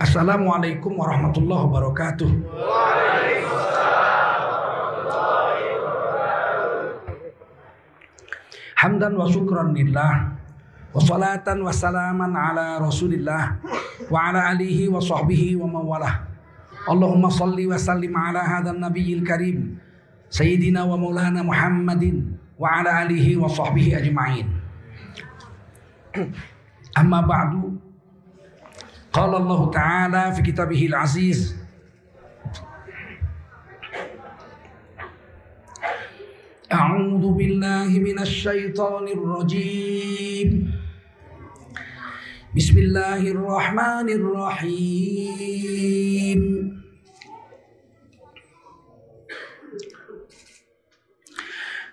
Assalamualaikum warahmatullahi wabarakatuh. Hamdan wa syukran lillah wa salatan wa salaman ala rasulillah wa ala alihi wa sahbihi wa mawalah. Allahumma salli wa sallim ala hadha nabiyil karim sayyidina wa maulana Muhammadin wa ala alihi wa sahbihi ajma'in. Amma ba'du قال الله تعالى في كتابه العزيز. أعوذ بالله من الشيطان الرجيم. بسم الله الرحمن الرحيم.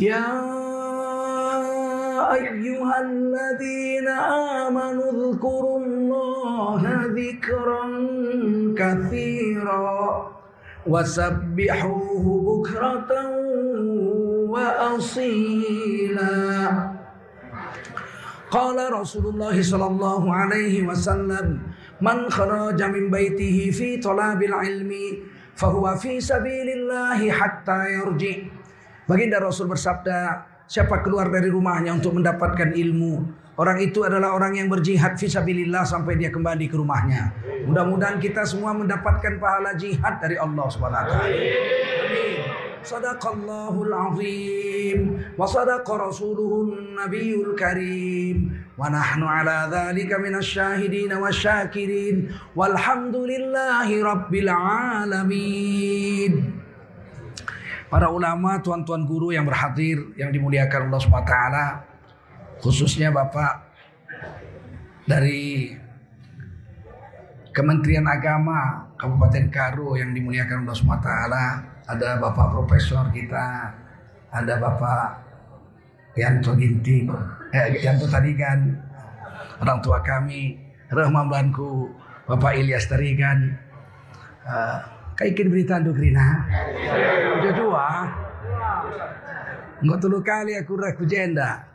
يا أيها الذين آمنوا اذكروا الله ذكرا كثيرا وسبحوه بكرة وأصيلا. قال رسول الله صلى الله عليه وسلم من خرج من بيته في طلاب العلم فهو في سبيل الله حتى يرجع. Baginda Rasul bersabda, siapa keluar dari rumahnya untuk mendapatkan ilmu, orang itu adalah orang yang berjihad fisabilillah sampai dia kembali ke rumahnya. Mudah-mudahan kita semua mendapatkan pahala jihad dari Allah wa taala. Sadaqallahul azim wa sadaqa rasuluhun nabiyul karim wa nahnu ala dhalika minasyahidin wasyakirin walhamdulillahi rabbil alamin. Para ulama, tuan-tuan guru yang berhadir yang dimuliakan Allah SWT khususnya Bapak dari Kementerian Agama Kabupaten Karo yang dimuliakan Allah SWT ada Bapak Profesor kita ada Bapak Yanto Ginting eh, Yanto Tarigan orang tua kami Rahman Banku Bapak Ilyas Tarigan uh, Kaikin berita untuk Rina. Udah dua. Nggak tulu kali aku raku jenda.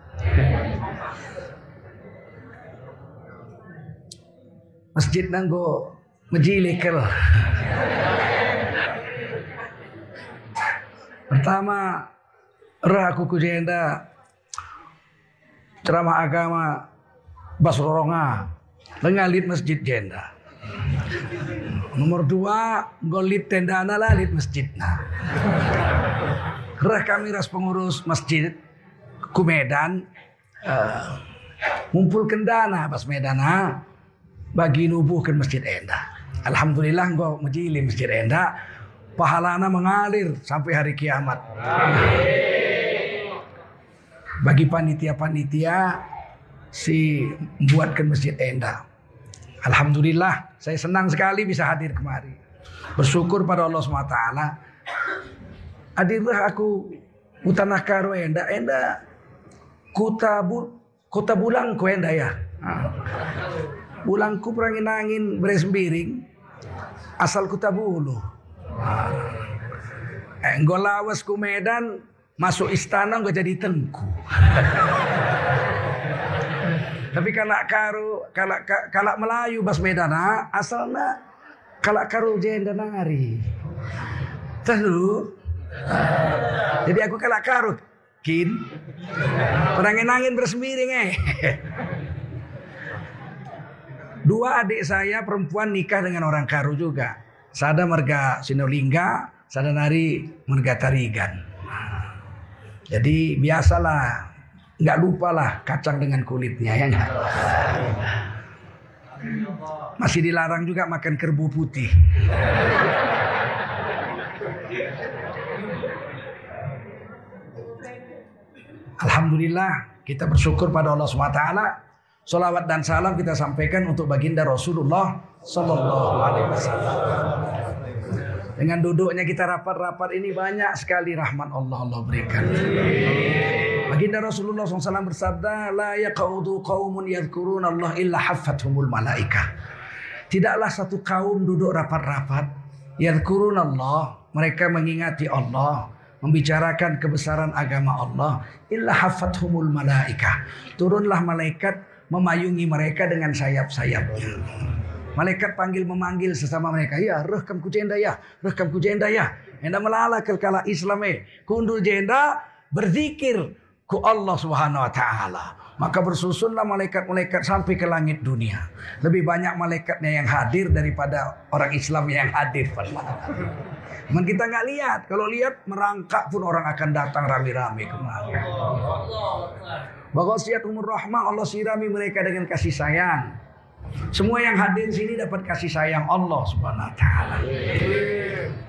Masjid nanggo mejilikal. Pertama, raku kujenda ceramah agama Basroronga lengalit masjid jenda. Nomor dua, golit tenda lah lit masjid. Nah. Kami ras pengurus masjid ku Medan uh, ngumpulkan pas Medan bagi nubuhkan masjid enda. Alhamdulillah gua majili masjid enda pahalana mengalir sampai hari kiamat. Bagi panitia-panitia si buatkan masjid enda. Alhamdulillah, saya senang sekali bisa hadir kemari. Bersyukur pada Allah SWT. Hadirlah aku utanah karo enda, enda kota bu, kota bulangku enda ya. Nah. Bulangku perangin angin beres biring, asal kota bulu. Nah. Eh, lawas ku Medan, masuk istana gue jadi tengku. Tapi kalau karu kalau kalau Melayu bas Medana asalnya kalau karu jenda nari. Tahu? Jadi aku kalau karu kin orang angin bersemiring eh. Dua adik saya perempuan nikah dengan orang karu juga. Sada marga Sinolingga, sada nari marga Tarigan. Jadi biasalah nggak lupa lah kacang dengan kulitnya ya nggak? Masih dilarang juga makan kerbu putih. Alhamdulillah kita bersyukur pada Allah SWT Salawat dan salam kita sampaikan untuk baginda Rasulullah Sallallahu Alaihi Wasallam. Dengan duduknya kita rapat-rapat ini banyak sekali rahmat Allah Allah berikan. Baginda Rasulullah SAW bersabda, La yaqaudu qawmun yadhkuruna Allah illa haffathumul malaika. Tidaklah satu kaum duduk rapat-rapat, yadhkuruna Allah, mereka mengingati Allah, membicarakan kebesaran agama Allah, illa haffathumul malaika. Turunlah malaikat memayungi mereka dengan sayap-sayapnya. Malaikat panggil memanggil sesama mereka. Ya, rekam ku jenda ya, rekam ku jenda ya. Enda melala kelkala Islame. Kundul jenda berzikir ku Allah Subhanahu wa taala. Maka bersusunlah malaikat-malaikat sampai ke langit dunia. Lebih banyak malaikatnya yang hadir daripada orang Islam yang hadir. Cuman kita nggak lihat. Kalau lihat merangkak pun orang akan datang rame-rame kemari. Bagosiat umur rahmah Allah sirami mereka dengan kasih sayang. Semua yang hadir sini dapat kasih sayang Allah Subhanahu wa taala.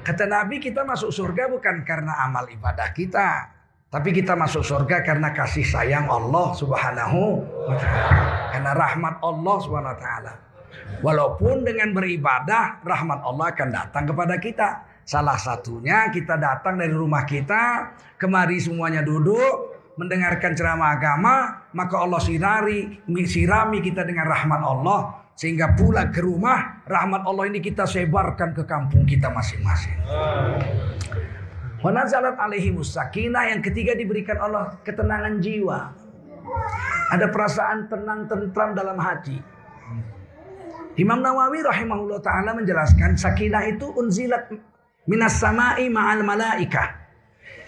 Kata Nabi kita masuk surga bukan karena amal ibadah kita, tapi kita masuk surga karena kasih sayang Allah Subhanahu wa taala. Karena rahmat Allah Subhanahu wa taala. Walaupun dengan beribadah rahmat Allah akan datang kepada kita. Salah satunya kita datang dari rumah kita, kemari semuanya duduk, mendengarkan ceramah agama, maka Allah sinari, sirami kita dengan rahmat Allah. Sehingga pulang ke rumah, rahmat Allah ini kita sebarkan ke kampung kita masing-masing. Wanazalat alaihi musakina yang ketiga diberikan Allah ketenangan jiwa. Ada perasaan tenang tentram dalam hati. Imam Nawawi rahimahullah taala menjelaskan sakinah itu unzilat minas sama'i ma'al malaikah.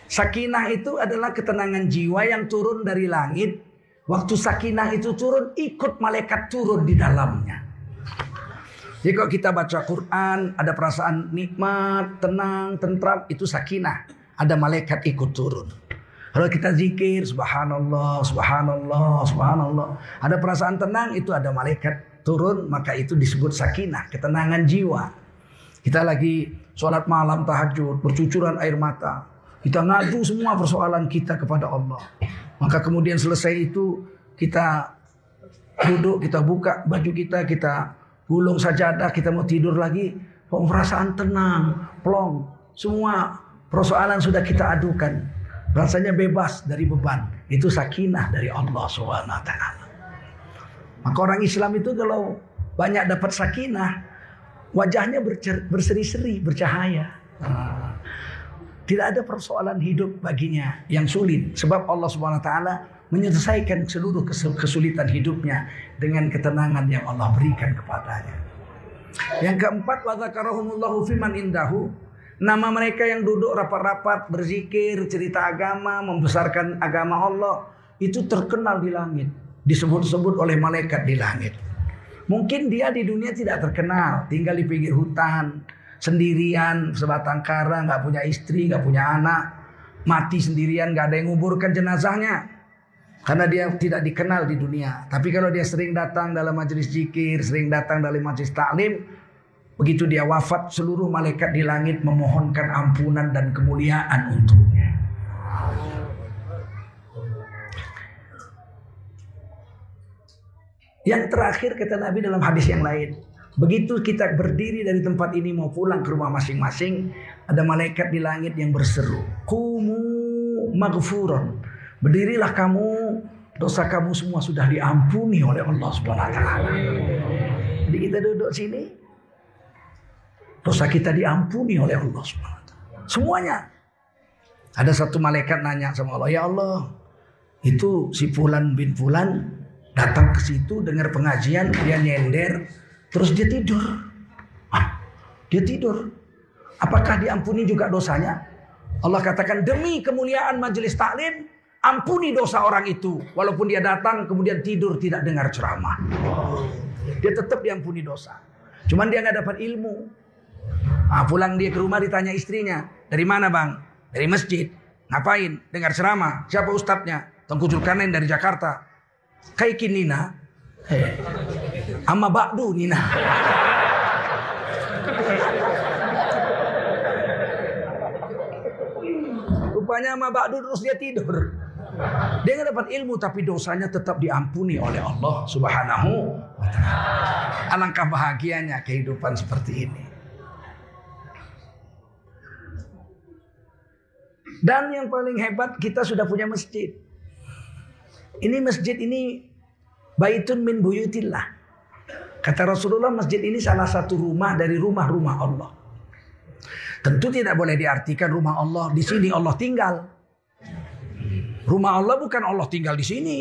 Sakinah itu adalah ketenangan jiwa yang turun dari langit. Waktu sakinah itu turun, ikut malaikat turun di dalamnya. Jadi kalau kita baca Quran, ada perasaan nikmat, tenang, tentram, itu sakinah. Ada malaikat ikut turun. Kalau kita zikir, subhanallah, subhanallah, subhanallah. Ada perasaan tenang, itu ada malaikat turun, maka itu disebut sakinah, ketenangan jiwa. Kita lagi sholat malam tahajud, bercucuran air mata. Kita ngadu semua persoalan kita kepada Allah. Maka kemudian selesai itu kita duduk, kita buka baju kita, kita gulung sajadah, kita mau tidur lagi. Perasaan tenang, plong. Semua persoalan sudah kita adukan. Rasanya bebas dari beban. Itu sakinah dari Allah SWT. Maka orang Islam itu kalau banyak dapat sakinah, wajahnya berseri-seri, bercahaya. Tidak ada persoalan hidup baginya yang sulit. Sebab Allah Subhanahu wa taala menyelesaikan seluruh kesulitan hidupnya dengan ketenangan yang Allah berikan kepadanya. Yang keempat, wa dzakarahumullahu fiman indahu. Nama mereka yang duduk rapat-rapat berzikir, cerita agama, membesarkan agama Allah itu terkenal di langit, disebut-sebut oleh malaikat di langit. Mungkin dia di dunia tidak terkenal, tinggal di pinggir hutan, sendirian sebatang kara nggak punya istri nggak punya anak. Mati sendirian nggak ada yang nguburkan jenazahnya. Karena dia tidak dikenal di dunia. Tapi kalau dia sering datang dalam majelis zikir sering datang dalam majelis taklim begitu dia wafat seluruh malaikat di langit memohonkan ampunan dan kemuliaan untuknya. Yang terakhir kata Nabi dalam hadis yang lain Begitu kita berdiri dari tempat ini mau pulang ke rumah masing-masing, ada malaikat di langit yang berseru, "Kumu maghfuron." Berdirilah kamu, dosa kamu semua sudah diampuni oleh Allah Subhanahu wa taala. Jadi kita duduk sini, dosa kita diampuni oleh Allah Subhanahu wa taala. Semuanya. Ada satu malaikat nanya sama Allah, "Ya Allah, itu si Fulan bin Fulan datang ke situ dengar pengajian, dia nyender, Terus dia tidur. Ah, dia tidur. Apakah diampuni juga dosanya? Allah katakan demi kemuliaan majelis taklim, ampuni dosa orang itu. Walaupun dia datang kemudian tidur tidak dengar ceramah. Dia tetap diampuni dosa. Cuman dia nggak dapat ilmu. Ah, pulang dia ke rumah ditanya istrinya, dari mana bang? Dari masjid. Ngapain? Dengar ceramah. Siapa ustadznya? Tengku Zulkarnain dari Jakarta. Kayak kinina. Hey. Amma ba'du Nina. Rupanya amma ba'du terus dia tidur. Dia nggak dapat ilmu tapi dosanya tetap diampuni oleh Allah Subhanahu wa taala. Alangkah bahagianya kehidupan seperti ini. Dan yang paling hebat kita sudah punya masjid. Ini masjid ini baitun min buyutillah. Kata Rasulullah masjid ini salah satu rumah dari rumah-rumah Allah. Tentu tidak boleh diartikan rumah Allah di sini Allah tinggal. Rumah Allah bukan Allah tinggal di sini.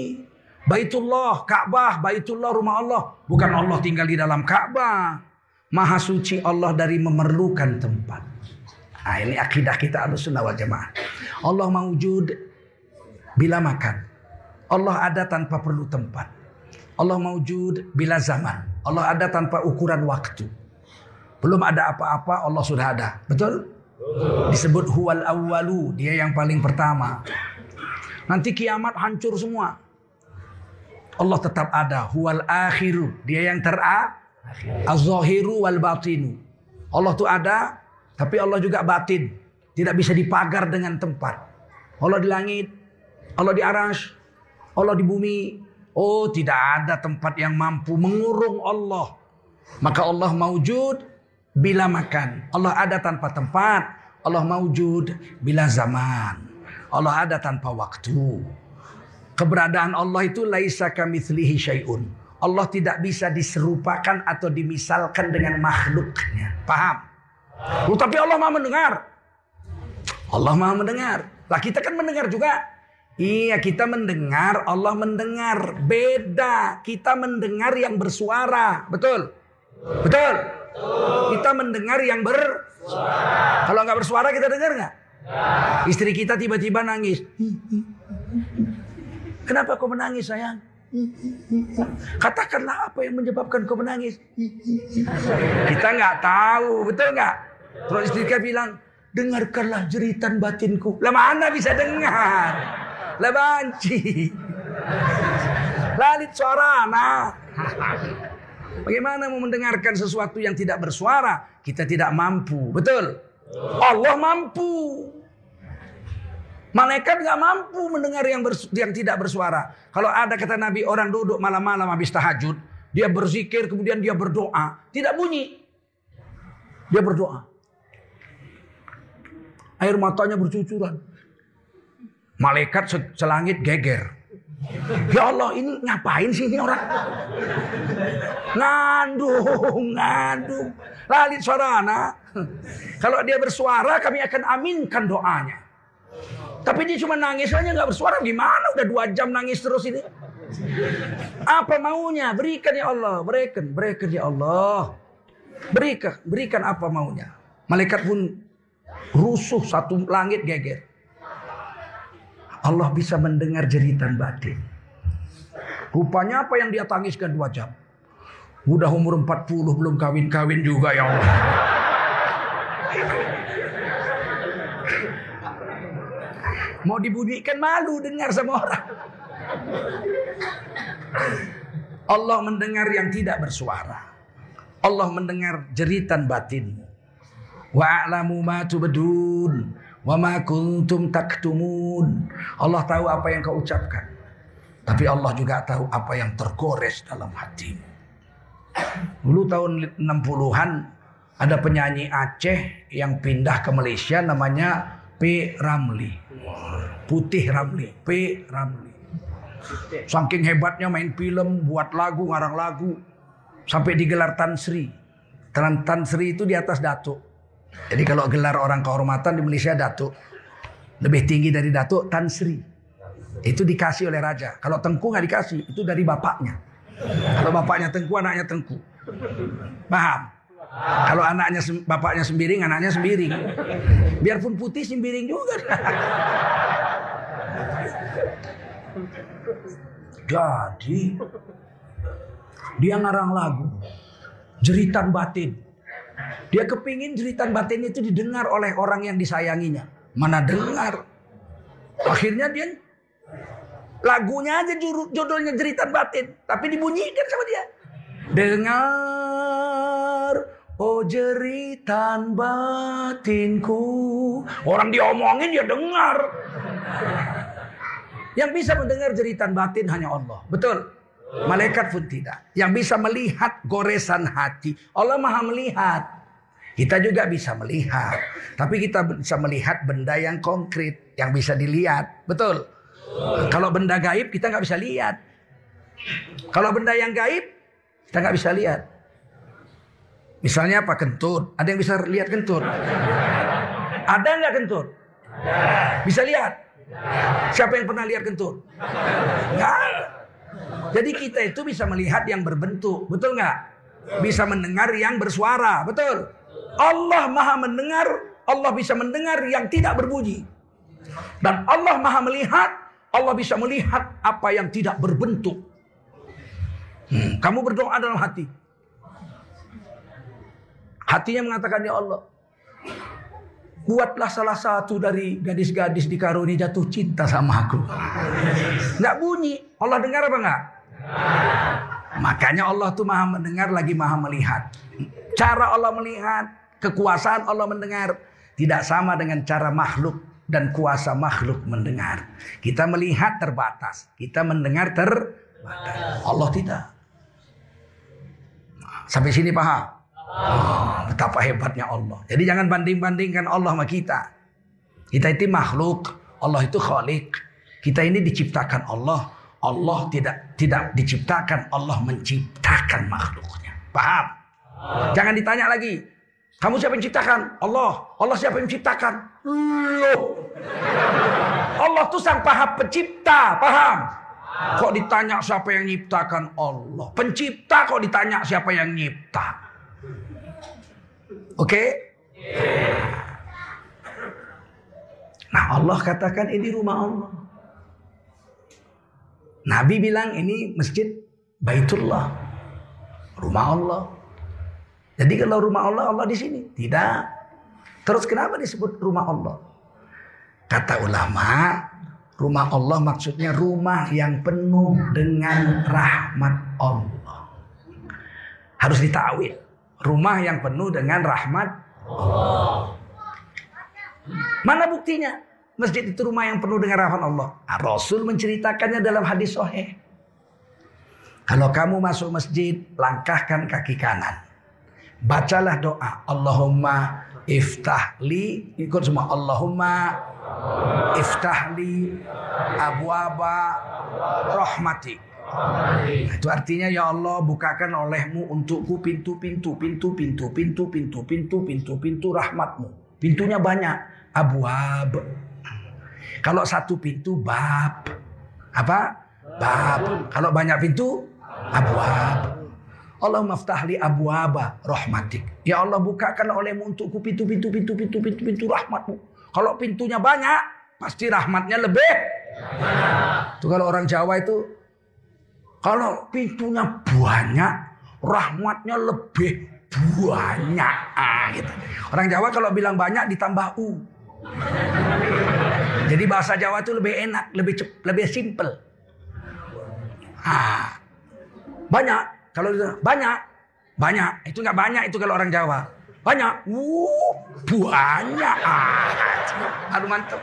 Baitullah, Ka'bah, Baitullah rumah Allah. Bukan Allah tinggal di dalam Ka'bah. Maha suci Allah dari memerlukan tempat. Nah, ini akidah kita harus sunnah wal jamaah. Allah mewujud bila makan. Allah ada tanpa perlu tempat. Allah mewujud bila zaman. Allah ada tanpa ukuran waktu. Belum ada apa-apa Allah sudah ada. Betul? Disebut huwal awwalu, dia yang paling pertama. Nanti kiamat hancur semua. Allah tetap ada. Huwal akhiru, dia yang terakhir. Az-zahiru wal batinu. Allah tuh ada, tapi Allah juga batin. Tidak bisa dipagar dengan tempat. Allah di langit, Allah di aras, Allah di bumi. Oh tidak ada tempat yang mampu mengurung Allah. Maka Allah mewujud bila makan. Allah ada tanpa tempat. Allah mewujud bila zaman. Allah ada tanpa waktu. Keberadaan Allah itu laisa kamitslihi syai'un. Allah tidak bisa diserupakan atau dimisalkan dengan makhluknya. Paham? Oh, tapi Allah Maha mendengar. Allah Maha mendengar. Lah kita kan mendengar juga. Iya, kita mendengar, Allah mendengar. Beda. Kita mendengar yang bersuara. Betul? Betul? Kita mendengar yang bersuara. Kalau nggak bersuara kita dengar nggak? Istri kita tiba-tiba nangis. Kenapa kau menangis sayang? Katakanlah apa yang menyebabkan kau menangis. Kita nggak tahu, betul nggak? Terus istri kita bilang, dengarkanlah jeritan batinku. Lah mana bisa dengar? Lah banci. Lalit suara nah. Bagaimana mau mendengarkan sesuatu yang tidak bersuara? Kita tidak mampu, betul? Allah mampu. Malaikat nggak mampu mendengar yang, bers yang tidak bersuara. Kalau ada kata Nabi orang duduk malam-malam habis tahajud, dia berzikir kemudian dia berdoa, tidak bunyi. Dia berdoa. Air matanya bercucuran. Malaikat selangit geger. Ya Allah ini ngapain sih ini orang? Ngandung, ngandung. Lalit suara anak. Kalau dia bersuara kami akan aminkan doanya. Tapi dia cuma nangis aja nggak bersuara gimana? Udah dua jam nangis terus ini. Apa maunya? Berikan ya Allah, berikan, berikan ya Allah. Berikan, berikan apa maunya. Malaikat pun rusuh satu langit geger. Allah bisa mendengar jeritan batin. Rupanya apa yang dia tangiskan dua jam. Udah umur 40 belum kawin-kawin juga ya Allah. Mau dibunyikan malu dengar sama orang. Allah mendengar yang tidak bersuara. Allah mendengar jeritan batin. Wa wa ma kuntum taktumun. Allah tahu apa yang kau ucapkan. Tapi Allah juga tahu apa yang tergores dalam hatimu. Dulu tahun 60-an ada penyanyi Aceh yang pindah ke Malaysia namanya P. Ramli. Putih Ramli. P. Ramli. Saking hebatnya main film, buat lagu, ngarang lagu. Sampai digelar Tan Sri. Tan, Tan Sri itu di atas Datuk. Jadi kalau gelar orang kehormatan di Malaysia Datuk. Lebih tinggi dari Datuk Tan Sri. Itu dikasih oleh raja. Kalau Tengku nggak dikasih, itu dari bapaknya. Kalau bapaknya Tengku, anaknya Tengku. Paham? Kalau anaknya bapaknya sembiring, anaknya sembiring. Biarpun putih sembiring juga. Jadi dia ngarang lagu jeritan batin. Dia kepingin jeritan batin itu didengar oleh orang yang disayanginya. Mana dengar? Akhirnya dia lagunya aja judulnya jeritan batin, tapi dibunyikan sama dia. Dengar oh jeritan batinku. Orang diomongin dia dengar. Yang bisa mendengar jeritan batin hanya Allah. Betul? Malaikat pun tidak. Yang bisa melihat goresan hati. Allah maha melihat. Kita juga bisa melihat. Tapi kita bisa melihat benda yang konkret. Yang bisa dilihat. Betul? Kalau benda gaib kita nggak bisa lihat. Kalau benda yang gaib kita nggak bisa lihat. Misalnya apa kentut? Ada yang bisa lihat kentut? Ada nggak kentut? Bisa lihat? Siapa yang pernah lihat kentut? Nggak Jadi kita itu bisa melihat yang berbentuk, betul nggak? Bisa mendengar yang bersuara, betul? Allah maha mendengar, Allah bisa mendengar yang tidak berbunyi. Dan Allah maha melihat, Allah bisa melihat apa yang tidak berbentuk. Hmm, kamu berdoa dalam hati. Hatinya mengatakan, Ya Allah, Buatlah salah satu dari gadis-gadis di karuni jatuh cinta sama aku. Nggak bunyi. Allah dengar apa nggak? Makanya Allah tuh maha mendengar lagi maha melihat. Cara Allah melihat, kekuasaan Allah mendengar. Tidak sama dengan cara makhluk dan kuasa makhluk mendengar. Kita melihat terbatas. Kita mendengar terbatas. Allah tidak. Sampai sini paham? Oh, betapa hebatnya Allah. Jadi jangan banding-bandingkan Allah sama kita. Kita itu makhluk, Allah itu khalik. Kita ini diciptakan Allah. Allah tidak tidak diciptakan, Allah menciptakan makhluknya. Paham? Jangan ditanya lagi. Kamu siapa yang menciptakan? Allah. Allah siapa yang menciptakan? Loh. Allah tuh sang paha pencipta, paham? Kok ditanya siapa yang menciptakan Allah? Pencipta kok ditanya siapa yang nyipta? Oke? Okay? Nah Allah katakan ini rumah Allah. Nabi bilang ini masjid Baitullah. Rumah Allah. Jadi kalau rumah Allah, Allah di sini. Tidak. Terus kenapa disebut rumah Allah? Kata ulama, rumah Allah maksudnya rumah yang penuh dengan rahmat Allah. Harus ditawil. Rumah yang penuh dengan rahmat Allah. Mana buktinya? Masjid itu rumah yang penuh dengan rahmat Allah. Nah, Rasul menceritakannya dalam hadis sahih. Kalau kamu masuk masjid, langkahkan kaki kanan. Bacalah doa. Allahumma iftahli. Ikut semua. Allahumma iftahli abu aba rahmatik. Nah, itu artinya ya Allah bukakan olehmu untukku pintu-pintu, pintu-pintu, pintu-pintu, pintu-pintu, pintu rahmatmu. Pintunya banyak. Abwab. Kalau satu pintu bab. Apa? Bab. Kalau banyak pintu abwab. Allah maftahli abwaba rahmatik. Ya Allah bukakan olehmu untukku pintu-pintu, pintu-pintu, pintu-pintu rahmatmu. Kalau pintunya banyak, pasti rahmatnya lebih. Kalau orang Jawa itu kalau pintunya banyak, rahmatnya lebih banyak. Ah, gitu. Orang Jawa kalau bilang banyak ditambah u. Jadi bahasa Jawa itu lebih enak, lebih cep, lebih simple. Ah, banyak. Kalau banyak, banyak. Itu nggak banyak itu kalau orang Jawa. Banyak. Uh, banyak. Ah, aduh mantap.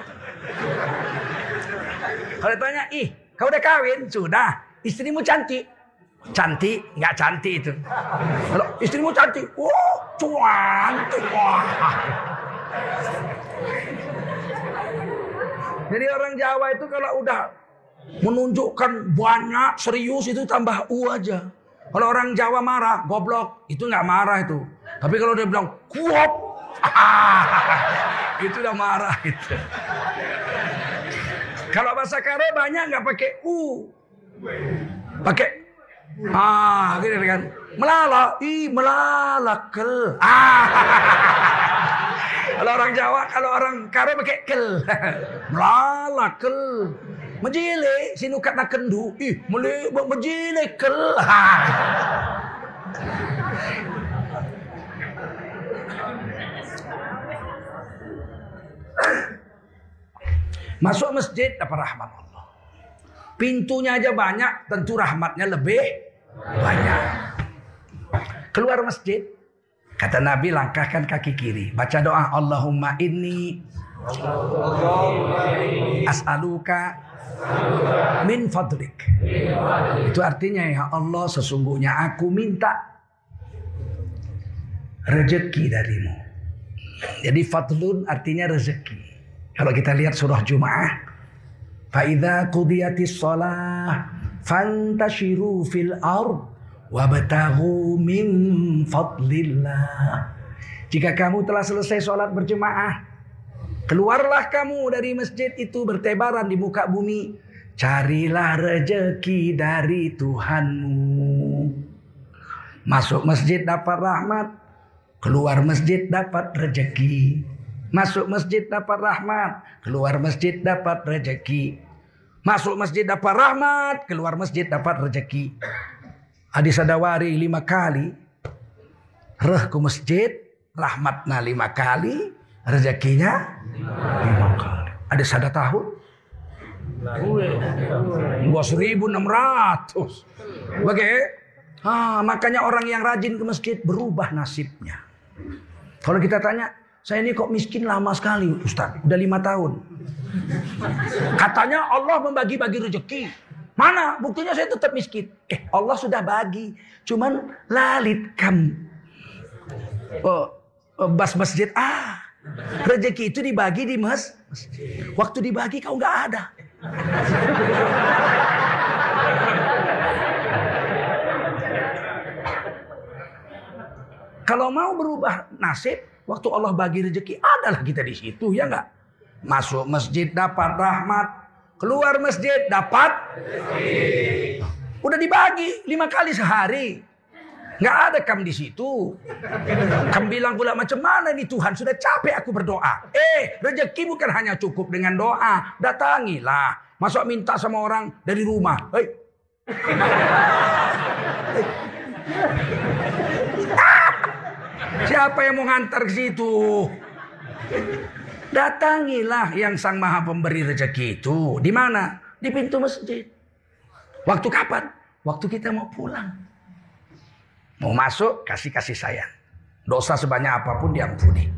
Kalau ditanya, ih, kau udah kawin? Sudah. Istrimu cantik. Cantik, nggak cantik itu. Kalau istrimu cantik, oh, cantik. Wah. Jadi orang Jawa itu kalau udah menunjukkan banyak serius itu tambah u aja. Kalau orang Jawa marah, goblok, itu nggak marah itu. Tapi kalau dia bilang kuop, itu udah marah itu. Kalau bahasa kare banyak nggak pakai u, Pakai ah gitu kan. Melala, i melala kel. Ah. kalau orang Jawa, kalau orang Karo pakai kel. melala kel. Menjile, sinukat nak kendu. Ih, mele menjile kel. Masuk masjid dapat rahmat Allah. Pintunya aja banyak, tentu rahmatnya lebih banyak. Keluar masjid, Kata Nabi langkahkan kaki kiri. Baca doa Allahumma inni as'aluka min fadlik. Itu artinya ya Allah sesungguhnya aku minta rezeki darimu. Jadi fadlun artinya rezeki. Kalau kita lihat surah Jumaah. Fa'idha qudiyatis sholah fantashiru fil ard wabtahu min fadlillah. Jika kamu telah selesai sholat berjemaah, keluarlah kamu dari masjid itu bertebaran di muka bumi. Carilah rejeki dari Tuhanmu. Masuk masjid dapat rahmat, keluar masjid dapat rejeki. Masuk masjid dapat rahmat, keluar masjid dapat rejeki. Masuk masjid dapat rahmat, keluar masjid dapat rejeki. Hadis adawari lima kali. Reh ke masjid. Rahmatna lima kali. Rezekinya lima kali. Ada sada tahun. 2600. Bagaimana? Ah, makanya orang yang rajin ke masjid berubah nasibnya. Kalau kita tanya, saya ini kok miskin lama sekali Ustaz. Udah lima tahun. Katanya Allah membagi-bagi rezeki. Mana buktinya saya tetap miskin. Eh Allah sudah bagi. Cuman lalit kamu. Oh, oh, bas masjid. Ah rezeki itu dibagi di mas. Waktu dibagi kau nggak ada. Kalau mau berubah nasib, waktu Allah bagi rezeki, adalah kita di situ, ya nggak? Masuk masjid dapat rahmat, Keluar masjid dapat. Udah dibagi lima kali sehari. Nggak ada kam di situ. Kam bilang pula macam mana nih Tuhan sudah capek aku berdoa. Eh rezeki bukan hanya cukup dengan doa. Datangilah. Masuk minta sama orang dari rumah. Hei. Siapa yang mau ngantar ke situ? Datangilah yang sang maha pemberi rezeki itu. Di mana? Di pintu masjid. Waktu kapan? Waktu kita mau pulang. Mau masuk, kasih-kasih sayang. Dosa sebanyak apa pun diampuni.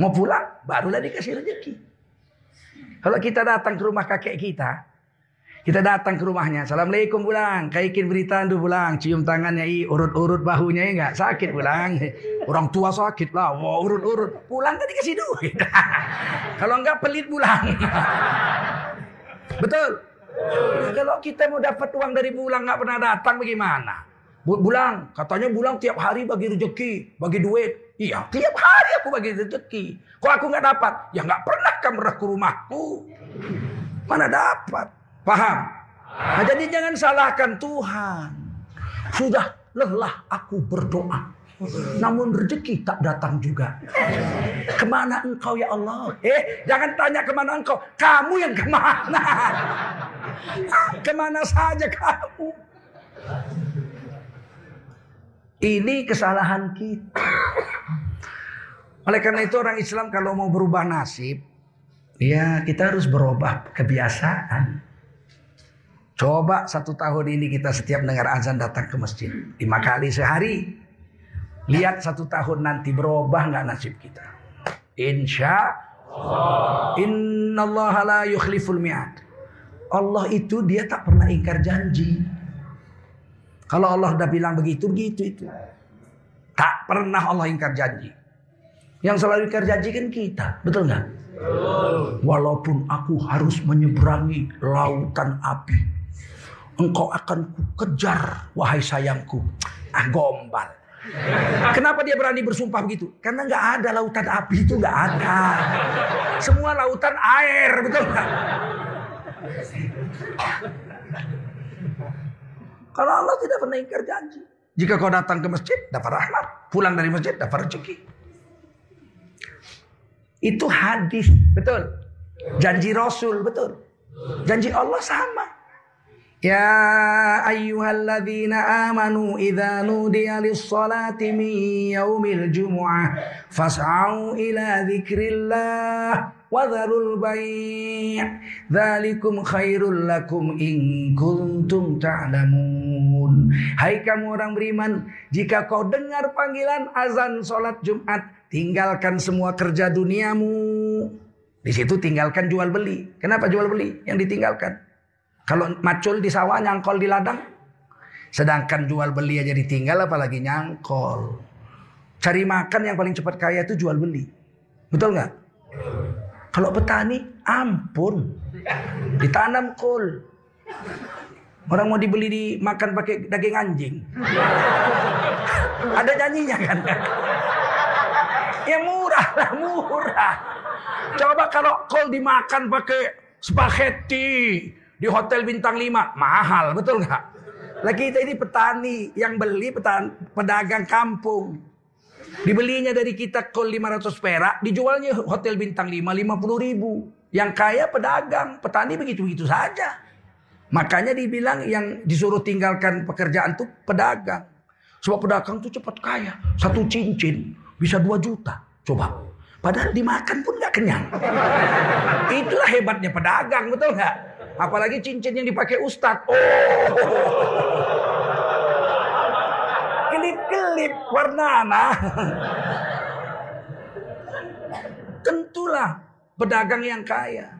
Mau pulang, barulah dikasih rezeki. Kalau kita datang ke rumah kakek kita, kita datang ke rumahnya. Assalamualaikum pulang. Kaikin berita tu pulang. Cium tangannya i, urut-urut bahunya ya enggak. Sakit pulang. Orang tua sakit lah. Wah, urut-urut. Pulang tadi kasih duit. Kalau enggak pelit pulang. Betul. Kalau kita mau dapat uang dari bulan nggak pernah datang bagaimana? Bulang, katanya bulang tiap hari bagi rezeki, bagi duit. Iya, tiap hari aku bagi rezeki. Kok aku nggak dapat? Ya nggak pernah kamu ke rumahku. Mana dapat? Paham? Nah, jadi jangan salahkan Tuhan. Sudah lelah aku berdoa. Namun rezeki tak datang juga. Ke mana engkau ya Allah? Eh, jangan tanya ke mana engkau. Kamu yang ke mana? Ke mana saja kamu? Ini kesalahan kita. Oleh karena itu orang Islam kalau mau berubah nasib, ya kita harus berubah kebiasaan. Coba satu tahun ini kita setiap dengar azan datang ke masjid. Lima kali sehari. Lihat satu tahun nanti berubah nggak nasib kita. Insya Allah. Inna Allah. Allah itu dia tak pernah ingkar janji. Kalau Allah udah bilang begitu, begitu itu. Tak pernah Allah ingkar janji. Yang selalu ingkar janji kan kita. Betul nggak? Walaupun aku harus menyeberangi lautan api engkau akan kejar wahai sayangku. Ah gombal. Kenapa dia berani bersumpah begitu? Karena nggak ada lautan api itu nggak ada. Semua lautan air, betul nggak? Karena Allah tidak pernah ingkar janji. Jika kau datang ke masjid, dapat rahmat. Pulang dari masjid, dapat rezeki. Itu hadis, betul. Janji Rasul, betul. Janji Allah sama. Ya ayyuhalladzina amanu idza nudiya lis-salati min yaumil jumu'ah fas'au ila dzikrillah wadharul bai' dzalikum khairul lakum in kuntum ta'lamun. Hai kamu orang beriman jika kau dengar panggilan azan salat Jumat tinggalkan semua kerja duniamu. Di situ tinggalkan jual beli. Kenapa jual beli? Yang ditinggalkan. Kalau macul di sawah nyangkol di ladang. Sedangkan jual beli aja ditinggal apalagi nyangkol. Cari makan yang paling cepat kaya itu jual beli. Betul nggak? Kalau petani, ampun. Ditanam kol. Orang mau dibeli dimakan pakai daging anjing. Ada janjinya kan? Ya murah lah, murah. Coba kalau kol dimakan pakai spaghetti di hotel bintang 5, mahal, betul nggak? Lagi kita ini petani yang beli petani, pedagang kampung. Dibelinya dari kita kol 500 perak, dijualnya hotel bintang 5 50 ribu. Yang kaya pedagang, petani begitu-begitu saja. Makanya dibilang yang disuruh tinggalkan pekerjaan itu pedagang. Sebab pedagang itu cepat kaya. Satu cincin bisa 2 juta. Coba. Padahal dimakan pun nggak kenyang. Itulah hebatnya pedagang, betul nggak? Apalagi cincin yang dipakai ustadz. Oh. Kelip-kelip warna Tentulah pedagang yang kaya.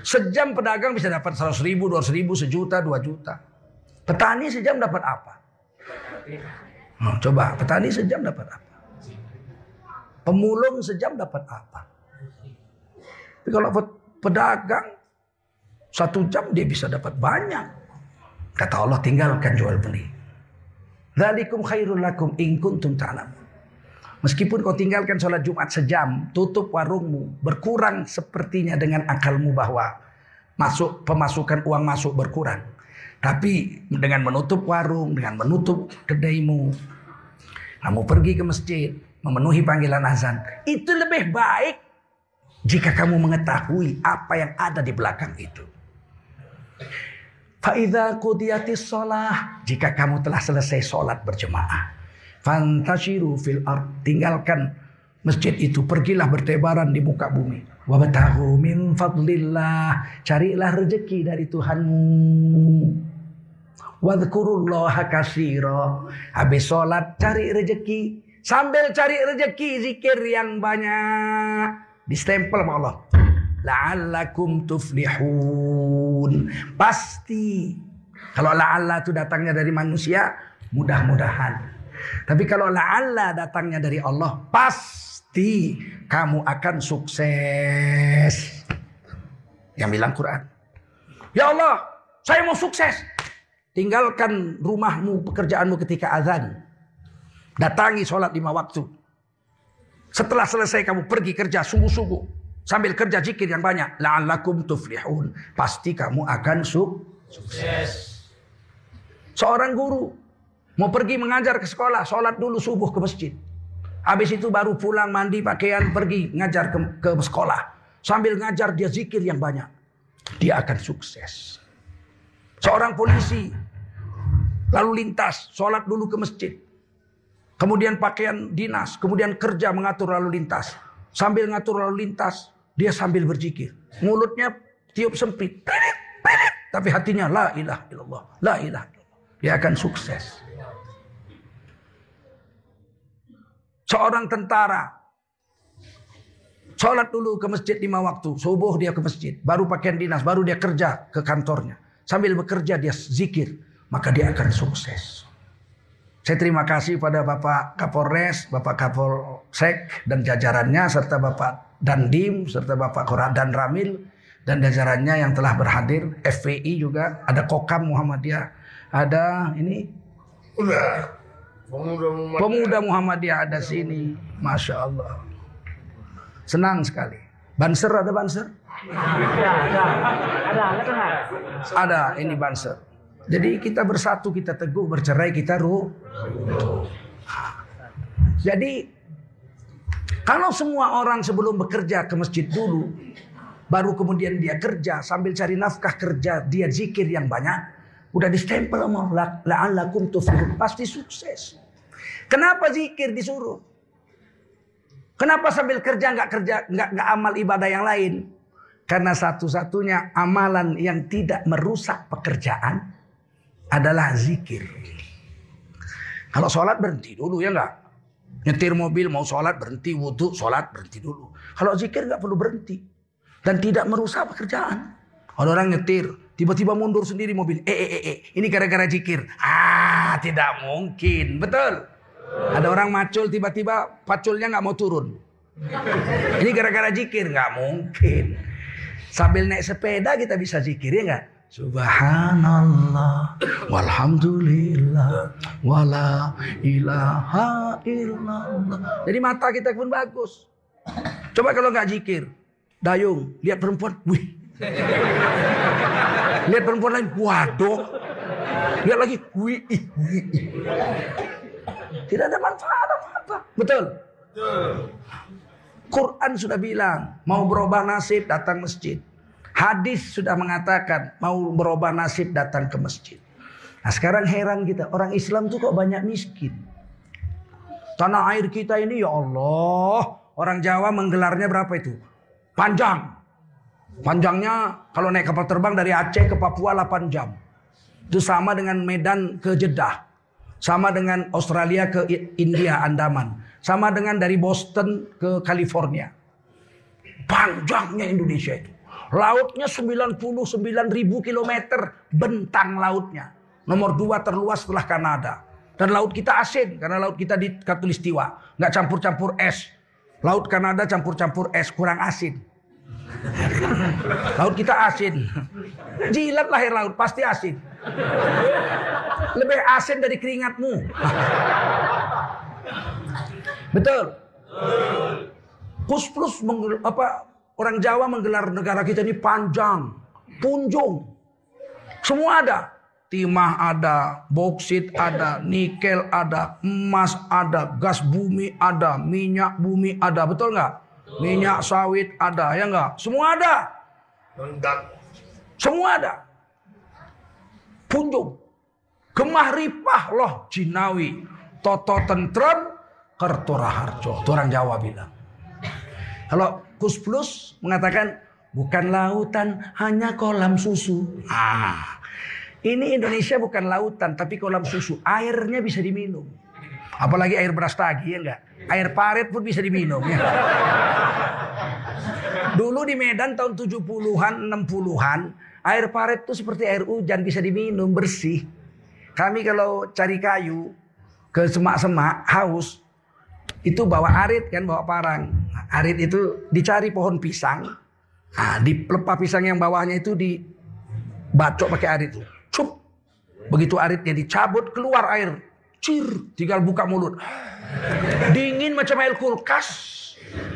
Sejam pedagang bisa dapat 100 ribu, 200 ribu, sejuta, 2 juta. Petani sejam dapat apa? Oh, coba, petani sejam dapat apa? Pemulung sejam dapat apa? Tapi kalau pedagang satu jam dia bisa dapat banyak. Kata Allah tinggalkan jual beli. Zalikum khairul lakum in kuntum. Meskipun kau tinggalkan sholat Jumat sejam, tutup warungmu, berkurang sepertinya dengan akalmu bahwa masuk pemasukan uang masuk berkurang. Tapi dengan menutup warung, dengan menutup kedaimu, kamu pergi ke masjid, memenuhi panggilan azan, itu lebih baik jika kamu mengetahui apa yang ada di belakang itu. Faida kudiyatis sholah, jika kamu telah selesai sholat berjemaah, Fantashiru fil ard. Tinggalkan masjid itu. Pergilah bertebaran di muka bumi. Wabtahu min fadlillah. Carilah rezeki dari Tuhanmu. Wadhkurullaha kasiro. Habis sholat cari rezeki. Sambil cari rezeki zikir yang banyak. Distempel sama Allah. La'allakum tuflihun. Pasti. Kalau la'alla itu datangnya dari manusia. Mudah-mudahan tapi kalau la'alla datangnya dari Allah, pasti kamu akan sukses. Yang bilang Quran. Ya Allah, saya mau sukses. Tinggalkan rumahmu, pekerjaanmu ketika azan. Datangi sholat lima waktu. Setelah selesai kamu pergi kerja sungguh-sungguh. Sambil kerja zikir yang banyak. La'allakum tuflihun. Pasti kamu akan sukses. Seorang guru Mau pergi mengajar ke sekolah, sholat dulu subuh ke masjid. Habis itu baru pulang mandi pakaian pergi ngajar ke, ke sekolah. Sambil ngajar dia zikir yang banyak. Dia akan sukses. Seorang polisi lalu lintas, sholat dulu ke masjid. Kemudian pakaian dinas, kemudian kerja mengatur lalu lintas. Sambil ngatur lalu lintas, dia sambil berzikir. Mulutnya tiup sempit. Tapi hatinya la ilaha illallah. La illallah. Dia akan sukses. Seorang tentara. Sholat dulu ke masjid lima waktu. Subuh dia ke masjid. Baru pakaian dinas. Baru dia kerja ke kantornya. Sambil bekerja dia zikir. Maka dia akan sukses. Saya terima kasih pada Bapak Kapolres, Bapak Kapolsek dan jajarannya serta Bapak Dandim serta Bapak Koradan Ramil dan jajarannya yang telah berhadir, FPI juga, ada Kokam Muhammadiyah, ada ini udah Pemuda Muhammadiyah. Pemuda Muhammadiyah ada sini. Masya Allah. Senang sekali. Banser ada banser? Ada, ada. Ada, ada. Ada, ini banser. Jadi kita bersatu, kita teguh, bercerai, kita ruh. Jadi kalau semua orang sebelum bekerja ke masjid dulu, baru kemudian dia kerja sambil cari nafkah kerja, dia zikir yang banyak, Udah distempel sama la'allakum tuflihun. Pasti sukses. Kenapa zikir disuruh? Kenapa sambil kerja nggak kerja nggak nggak amal ibadah yang lain? Karena satu-satunya amalan yang tidak merusak pekerjaan adalah zikir. Kalau sholat berhenti dulu ya enggak? Nyetir mobil mau sholat berhenti, wudhu sholat berhenti dulu. Kalau zikir nggak perlu berhenti. Dan tidak merusak pekerjaan. Ada orang nyetir, tiba-tiba mundur sendiri mobil. Eh, eh, eh, eh. ini gara-gara zikir. Ah, tidak mungkin. Betul. Ada orang macul tiba-tiba paculnya nggak mau turun. Ini gara-gara zikir nggak mungkin. Sambil naik sepeda kita bisa zikir ya nggak? Subhanallah walhamdulillah wala ilaha illallah. Jadi mata kita pun bagus. Coba kalau nggak zikir, dayung, lihat perempuan, wih. Lihat perempuan lain, waduh. Lihat lagi, wih, wih. Tidak ada manfaat apa-apa. Betul? Quran sudah bilang, mau berubah nasib datang masjid. Hadis sudah mengatakan mau berubah nasib datang ke masjid. Nah sekarang heran kita orang Islam tuh kok banyak miskin. Tanah air kita ini ya Allah. Orang Jawa menggelarnya berapa itu? Panjang. Panjangnya kalau naik kapal terbang dari Aceh ke Papua 8 jam. Itu sama dengan Medan ke Jeddah. Sama dengan Australia ke India, Andaman. Sama dengan dari Boston ke California. Panjangnya Indonesia itu. Lautnya 99 ribu kilometer bentang lautnya. Nomor dua terluas setelah Kanada. Dan laut kita asin karena laut kita di Katulistiwa. Nggak campur-campur es. Laut Kanada campur-campur es kurang asin. laut kita asin. Jilat lahir laut pasti asin. Lebih asin dari keringatmu. Betul. Plus plus apa Orang Jawa menggelar negara kita ini panjang, punjung. Semua ada. Timah ada, boksit ada, nikel ada, emas ada, gas bumi ada, minyak bumi ada. Betul nggak? Minyak sawit ada, ya nggak? Semua ada. Semua ada. Punjung. Gemah ripah loh jinawi. Toto tentrem kertora harjo. Itu orang Jawa bilang. Kalau Kus Plus mengatakan bukan lautan, hanya kolam susu. Ah, ini Indonesia bukan lautan, tapi kolam susu. Airnya bisa diminum. Apalagi air beras tagi ya enggak? Air paret pun bisa diminum ya. Dulu di Medan tahun 70-an, 60-an, air paret itu seperti air hujan bisa diminum bersih. Kami kalau cari kayu ke semak-semak haus, itu bawa arit kan, bawa parang. Arit itu dicari pohon pisang. Nah, di pelepah pisang yang bawahnya itu dibacok pakai arit. Cup. Begitu aritnya dicabut keluar air. Cir, tinggal buka mulut. Dingin macam air kulkas.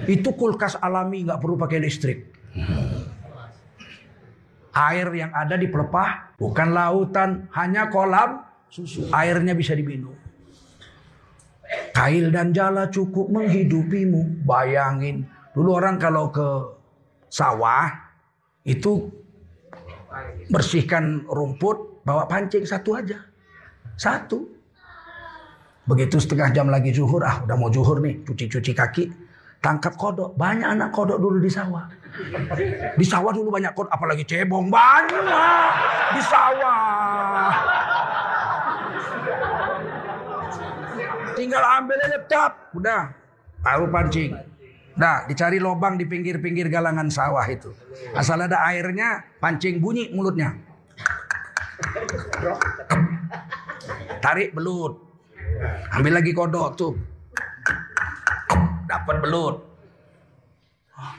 Itu kulkas alami nggak perlu pakai listrik. Air yang ada di pelepah bukan lautan, hanya kolam susu. Airnya bisa diminum. Kail dan jala cukup menghidupimu. Bayangin. Dulu orang kalau ke sawah itu bersihkan rumput bawa pancing satu aja. Satu. Begitu setengah jam lagi zuhur, ah udah mau zuhur nih, cuci-cuci kaki. Tangkap kodok. Banyak anak kodok dulu di sawah. Di sawah dulu banyak kodok, apalagi cebong. Banyak di sawah. Tinggal ambil aja tap, udah tahu pancing. Nah, dicari lubang di pinggir-pinggir galangan sawah itu. Asal ada airnya, pancing bunyi mulutnya. Tarik belut. Ambil lagi kodok tuh. Dapat belut.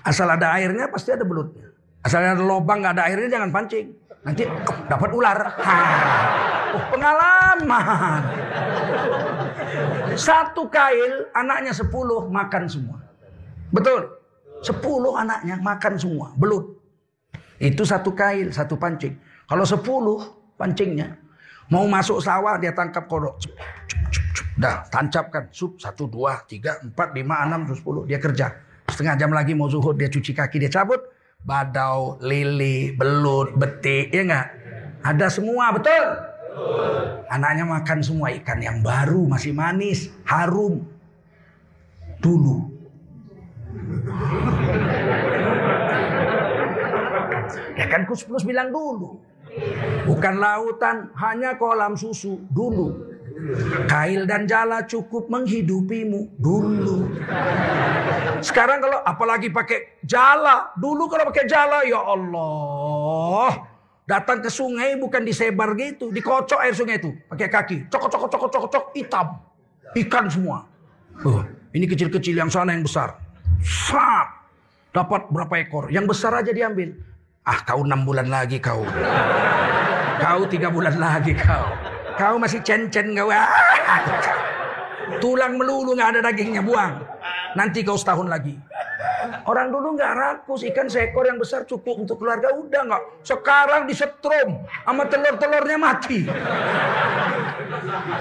Asal ada airnya pasti ada belutnya. Asal ada lubang nggak ada airnya jangan pancing. Nanti dapat ular. Ha. Oh, pengalaman. Satu kail anaknya sepuluh makan semua. Betul. Sepuluh anaknya makan semua. Belut. Itu satu kail, satu pancing. Kalau sepuluh pancingnya. Mau masuk sawah dia tangkap kodok. Dah tancapkan. Sup satu, dua, tiga, empat, lima, enam, sepuluh. Dia kerja. Setengah jam lagi mau zuhur dia cuci kaki dia cabut. Badau, lili, belut, betik. Ya enggak? Ada semua betul. Anaknya makan semua ikan yang baru, masih manis, harum. Dulu. Ya kan Kus Plus bilang dulu. Bukan lautan, hanya kolam susu dulu. Kail dan jala cukup menghidupimu dulu. Sekarang kalau apalagi pakai jala, dulu kalau pakai jala ya Allah. Datang ke sungai bukan disebar gitu, dikocok air sungai itu pakai kaki, cok cok cok cok cok hitam, ikan semua. Oh, ini kecil-kecil yang sana yang besar. Sap, dapat berapa ekor? Yang besar aja diambil. Ah kau enam bulan lagi kau. Kau tiga bulan lagi kau. Kau masih cen-cen kau. Ah. Tulang melulu nggak ada dagingnya buang. Nanti kau setahun lagi. Orang dulu nggak rakus ikan seekor yang besar cukup untuk keluarga udah nggak. Sekarang disetrum sama telur-telurnya mati.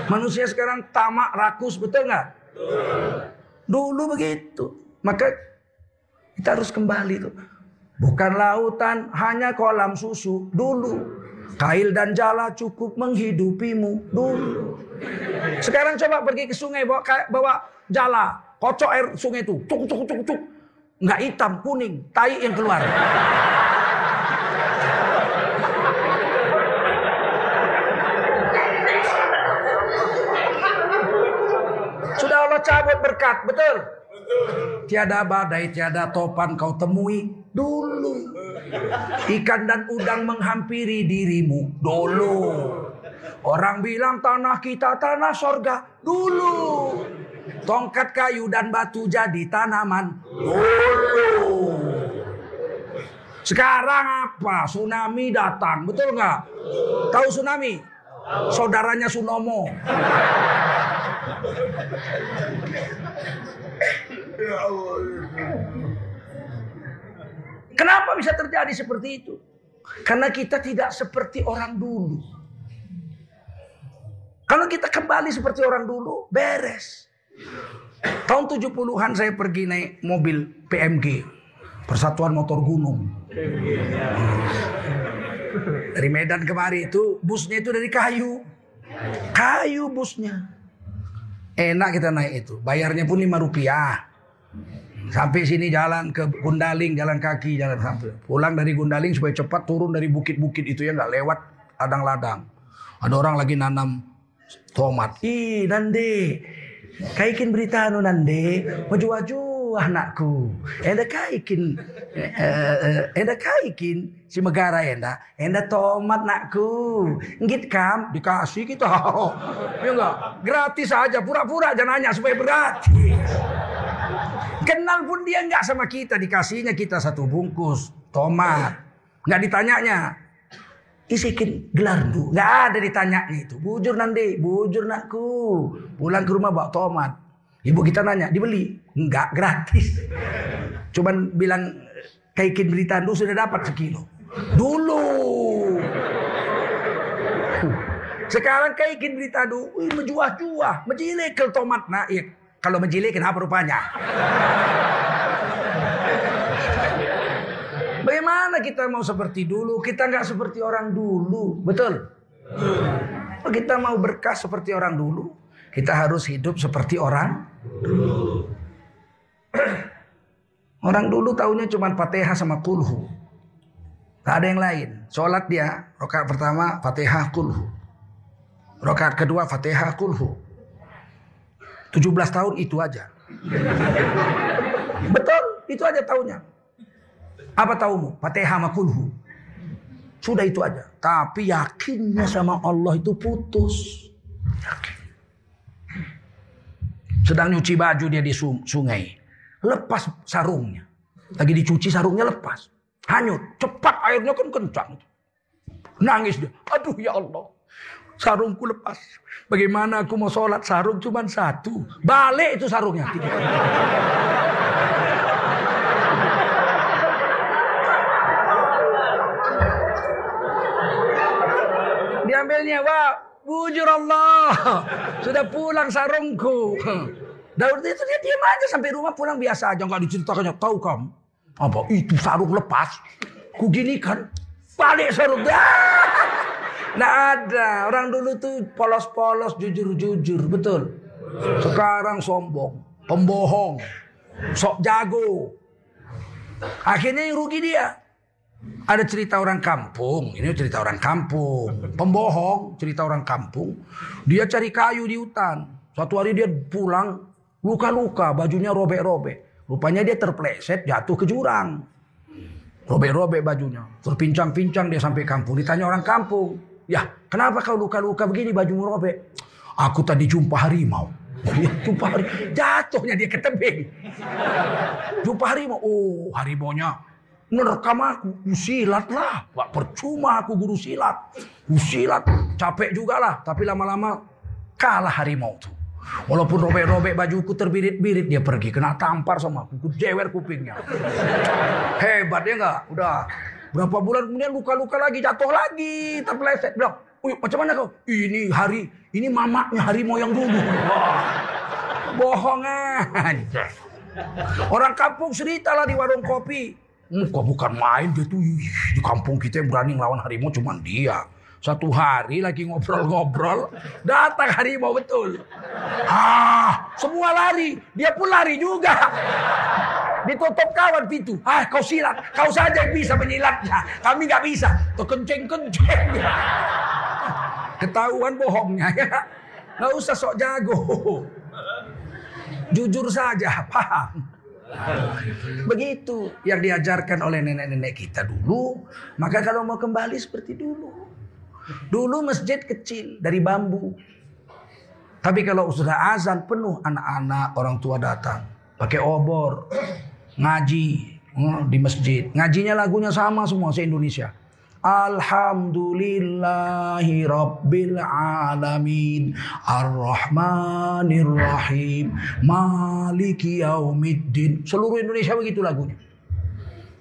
Manusia sekarang tamak rakus betul nggak? Dulu begitu. Maka kita harus kembali tuh. Bukan lautan, hanya kolam susu dulu. Kail dan jala cukup menghidupimu dulu. Sekarang coba pergi ke sungai bawa, bawa jala. Kocok air sungai itu. Cuk, cuk, cuk, cuk. Nggak hitam, kuning. Tai yang keluar. Sudah Allah cabut berkat, betul? Tiada badai, tiada topan kau temui dulu. Ikan dan udang menghampiri dirimu dulu. Orang bilang tanah kita tanah sorga dulu. Tongkat kayu dan batu jadi tanaman dulu. Sekarang apa? Tsunami datang, betul nggak? Tahu tsunami? Saudaranya Sunomo. Kenapa bisa terjadi seperti itu? Karena kita tidak seperti orang dulu. Kalau kita kembali seperti orang dulu, beres. Tahun 70-an saya pergi naik mobil PMG. Persatuan Motor Gunung. Dari Medan kemari itu, busnya itu dari kayu. Kayu busnya. Enak kita naik itu. Bayarnya pun 5 rupiah. Sampai sini jalan ke Gundaling, jalan kaki, jalan sampai. Pulang dari Gundaling supaya cepat turun dari bukit-bukit itu ya nggak lewat ladang-ladang. Ada orang lagi nanam tomat. Ih, nande. Kaikin berita anu nande. Waju-waju anakku. Enda kaikin. Enda kaikin. Si megara enda. Enda tomat nakku. Ngit kam. Dikasih kita. Ya enggak? Gratis aja. Pura-pura aja nanya supaya gratis. Kenal pun dia nggak sama kita. Dikasihnya kita satu bungkus tomat. Nggak ditanyanya. Isikin gelar bu. Nggak ada ditanyanya itu. Bujur nanti. Bujur nakku. Pulang ke rumah bawa tomat. Ibu kita nanya. Dibeli. Nggak gratis. Cuman bilang. Kaikin berita dulu sudah dapat sekilo. Dulu. Sekarang kaikin berita dulu. Menjuah-juah. Menjilekel tomat. Nah, iya. Kalau menjilik kenapa rupanya? Bagaimana kita mau seperti dulu? Kita nggak seperti orang dulu, betul? Kalau kita mau berkah seperti orang dulu, kita harus hidup seperti orang dulu. Orang dulu tahunya cuma fatihah sama kulhu. Gak ada yang lain. Sholat dia, rokaat pertama fatihah kulhu. Rokaat kedua fatihah kulhu. 17 tahun itu aja. Betul, itu aja tahunya. Apa tahumu? Fatihah sama kulhu. Sudah itu aja. Tapi yakinnya sama Allah itu putus. Sedang nyuci baju dia di sungai. Lepas sarungnya. Lagi dicuci sarungnya lepas. Hanyut. Cepat airnya kan kencang. Nangis dia. Aduh ya Allah. Sarungku lepas. Bagaimana aku mau sholat sarung cuma satu. Balik itu sarungnya. Diambilnya, wah, bujur Allah. Sudah pulang sarungku. Daud itu dia diam aja sampai rumah pulang biasa aja nggak diceritakannya. Tahu kamu apa itu sarung lepas? Ku gini kan balik sarung. Nah ada orang dulu tuh polos-polos jujur-jujur betul. Sekarang sombong, pembohong, sok jago. Akhirnya yang rugi dia. Ada cerita orang kampung, ini cerita orang kampung. Pembohong, cerita orang kampung. Dia cari kayu di hutan. Suatu hari dia pulang, luka-luka, bajunya robek-robek. Rupanya dia terpleset, jatuh ke jurang. Robek-robek bajunya. Terpincang-pincang dia sampai kampung. Ditanya orang kampung. Ya, kenapa kau luka-luka begini bajumu robek? Aku tadi jumpa harimau. Jumpa harimau. Jatuhnya dia ke tebing. Jumpa harimau. Oh, harimaunya merekam aku. Silat lah. Wah, percuma aku guru silat. Silat. Capek juga lah. Tapi lama-lama kalah harimau tuh. Walaupun robek-robek bajuku terbirit-birit dia pergi. Kena tampar sama aku. Ku jewer kupingnya. Hebat ya enggak? Udah. Berapa bulan kemudian luka-luka lagi. Jatuh lagi. Terpeleset. Bilang. Uy, macam mana kau? Ini hari, ini mamaknya harimau yang dulu. Wah, bohong aja. Orang kampung cerita lah di warung kopi. Hmm, kok bukan main dia tuh di kampung kita yang berani ngelawan harimau cuma dia. Satu hari lagi ngobrol-ngobrol, datang harimau betul. Ah, semua lari, dia pun lari juga. Ditutup kawan pintu. Ah, kau silat, kau saja yang bisa menyilatnya. Kami nggak bisa. Terkenceng-kenceng. Ketahuan bohongnya ya. Nggak usah sok jago. Jujur saja, paham. Begitu yang diajarkan oleh nenek-nenek kita dulu. Maka kalau mau kembali seperti dulu. Dulu masjid kecil dari bambu. Tapi kalau sudah azan penuh anak-anak orang tua datang. Pakai obor. Ngaji hmm, di masjid. Ngajinya lagunya sama semua se-Indonesia. Alhamdulillahi Rabbil Alamin Ar-Rahmanir Rahim Maliki Yaumiddin Seluruh Indonesia begitu lagunya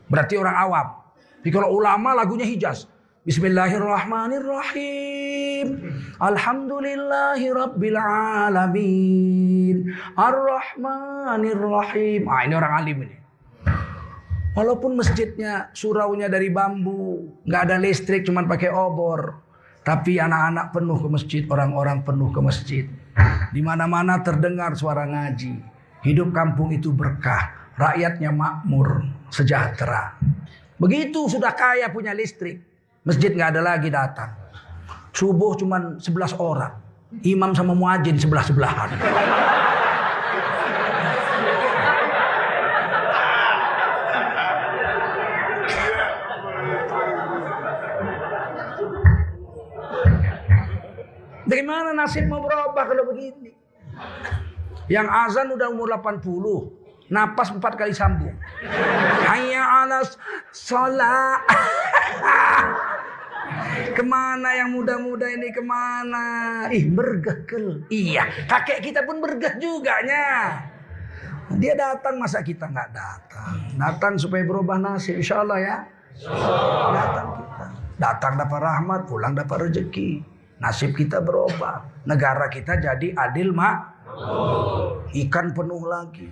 Berarti orang awam Tapi kalau ulama lagunya Hijaz Bismillahirrahmanirrahim Alhamdulillahi Rabbil Alamin Ar-Rahmanir Rahim Ah ini orang alim ini Walaupun masjidnya suraunya dari bambu, nggak ada listrik, cuma pakai obor. Tapi anak-anak penuh ke masjid, orang-orang penuh ke masjid. Di mana-mana terdengar suara ngaji. Hidup kampung itu berkah, rakyatnya makmur, sejahtera. Begitu sudah kaya punya listrik, masjid nggak ada lagi datang. Subuh cuma 11 orang, imam sama muajin sebelah-sebelahan. Dari mana nasib mau berubah kalau begini? Yang azan udah umur 80, napas empat kali sambung. Hayya alas sholat. Ke mana yang muda-muda ini ke mana? Ih bergekel. Iya, kakek kita pun bergeh juga nya. Dia datang masa kita nggak datang? Datang supaya berubah nasib, insya Allah ya. Datang kita. Datang dapat rahmat, pulang dapat rezeki. Nasib kita berubah. Negara kita jadi adil mak. Ikan penuh lagi.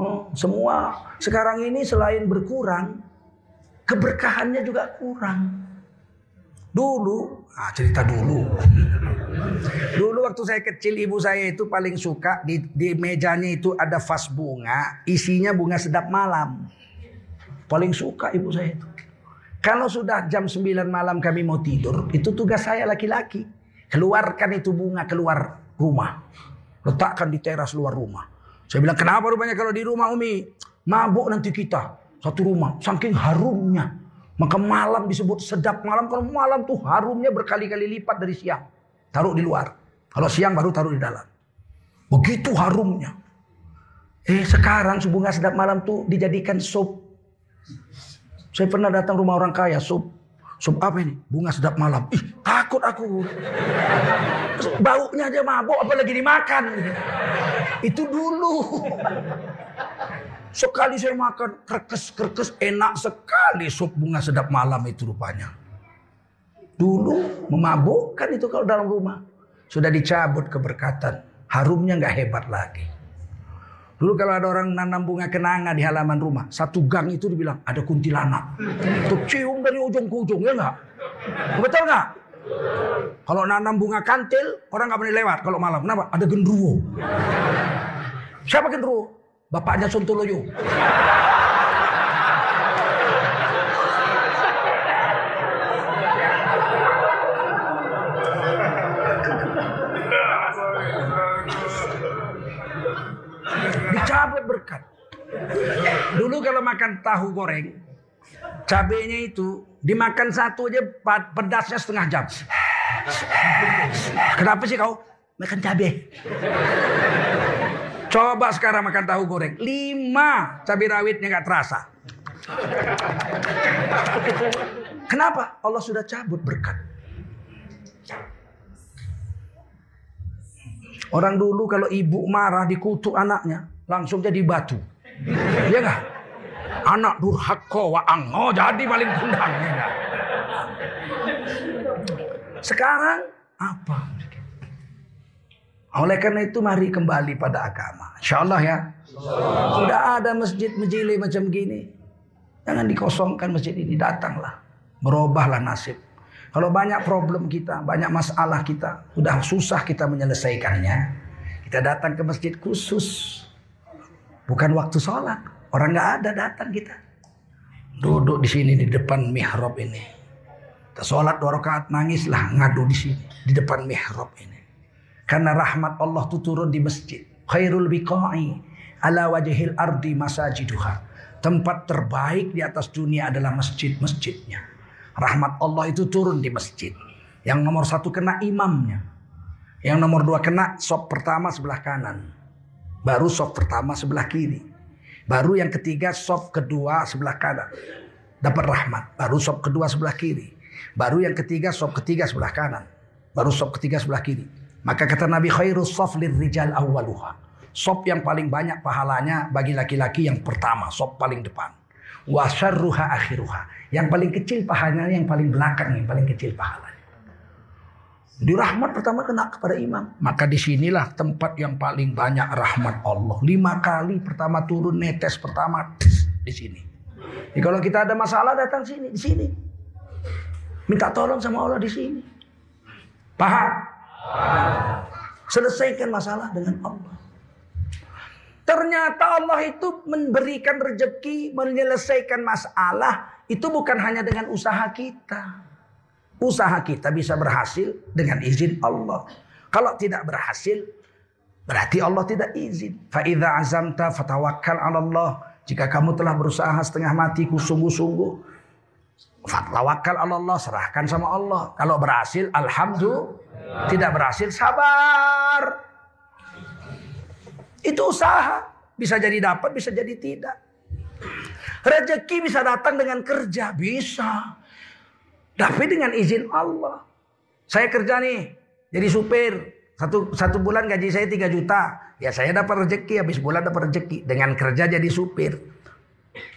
Oh, semua sekarang ini selain berkurang, keberkahannya juga kurang. Dulu, ah, cerita dulu. Dulu waktu saya kecil ibu saya itu paling suka di, di mejanya itu ada vas bunga, isinya bunga sedap malam. Paling suka ibu saya itu. Kalau sudah jam 9 malam kami mau tidur, itu tugas saya laki-laki. Keluarkan itu bunga keluar rumah. Letakkan di teras luar rumah. Saya bilang, kenapa rupanya kalau di rumah Umi? Mabuk nanti kita. Satu rumah. Saking harumnya. Maka malam disebut sedap malam. Kalau malam tuh harumnya berkali-kali lipat dari siang. Taruh di luar. Kalau siang baru taruh di dalam. Begitu harumnya. Eh sekarang bunga sedap malam tuh dijadikan sup saya pernah datang rumah orang kaya, sup. Sup apa ini? Bunga sedap malam. Ih, takut aku. Baunya aja mabuk, apalagi dimakan. Itu dulu. Sekali saya makan kerkes-kerkes enak sekali sup bunga sedap malam itu rupanya. Dulu memabukkan itu kalau dalam rumah. Sudah dicabut keberkatan. Harumnya nggak hebat lagi. Dulu kalau ada orang nanam bunga kenanga di halaman rumah, satu gang itu dibilang ada kuntilanak. Tuh cium dari ujung ke ujung, ya enggak? Betul enggak? Kalau nanam bunga kantil, orang nggak boleh lewat kalau malam. Kenapa? Ada gendruwo. Siapa gendruwo? Bapaknya Sontoloyo. Cabut berkat. Dulu kalau tahu goreng, cabenya itu dimakan satu aja pedasnya setengah jam. Kenapa sih kau makan cabai? Coba sekarang makan tahu goreng. Lima cabai rawitnya nggak terasa. Kenapa? Allah sudah cabut berkat. Orang dulu kalau ibu marah dikutuk anaknya, langsung jadi batu. Iya enggak? Anak durhaka wa ango jadi paling kundang. Sekarang apa? Oleh karena itu mari kembali pada agama. Insya Allah ya. Sudah ada masjid menjili macam gini. Jangan dikosongkan masjid ini. Datanglah. Berubahlah nasib. Kalau banyak problem kita, banyak masalah kita, sudah susah kita menyelesaikannya. Kita datang ke masjid khusus. Bukan waktu sholat. Orang nggak ada datang kita. Duduk di sini di depan mihrab ini. Kita sholat dua rakaat nangislah ngadu di sini di depan mihrab ini. Karena rahmat Allah itu turun di masjid. Khairul biqa'i ala wajhil ardi masajiduha. Tempat terbaik di atas dunia adalah masjid-masjidnya. Rahmat Allah itu turun di masjid. Yang nomor satu kena imamnya. Yang nomor dua kena sop pertama sebelah kanan. Baru sop pertama sebelah kiri. Baru yang ketiga sop kedua sebelah kanan. Dapat rahmat. Baru sop kedua sebelah kiri. Baru yang ketiga sop ketiga sebelah kanan. Baru sop ketiga sebelah kiri. Maka kata Nabi khairus sof rijal awwaluha. Sop yang paling banyak pahalanya bagi laki-laki yang pertama, sop paling depan. Wasarruha akhiruha. Yang paling kecil pahalanya, yang paling belakang yang paling kecil pahalanya. Di rahmat pertama kena kepada imam. Maka di sinilah tempat yang paling banyak rahmat Allah. Lima kali pertama turun netes pertama di sini. Jadi kalau kita ada masalah datang sini, di sini. Minta tolong sama Allah di sini. Paham? Selesaikan masalah dengan Allah. Ternyata Allah itu memberikan rezeki, menyelesaikan masalah itu bukan hanya dengan usaha kita. Usaha kita bisa berhasil dengan izin Allah. Kalau tidak berhasil, berarti Allah tidak izin. Fa'idha azamta fatawakkal Allah. Jika kamu telah berusaha setengah mati, sungguh-sungguh. Fatawakal Allah, serahkan sama Allah. Kalau berhasil, Alhamdulillah. Tidak berhasil, sabar. Itu usaha. Bisa jadi dapat, bisa jadi tidak. Rezeki bisa datang dengan kerja, bisa. Tapi dengan izin Allah. Saya kerja nih, jadi supir. Satu, satu bulan gaji saya 3 juta. Ya saya dapat rezeki, habis bulan dapat rezeki. Dengan kerja jadi supir.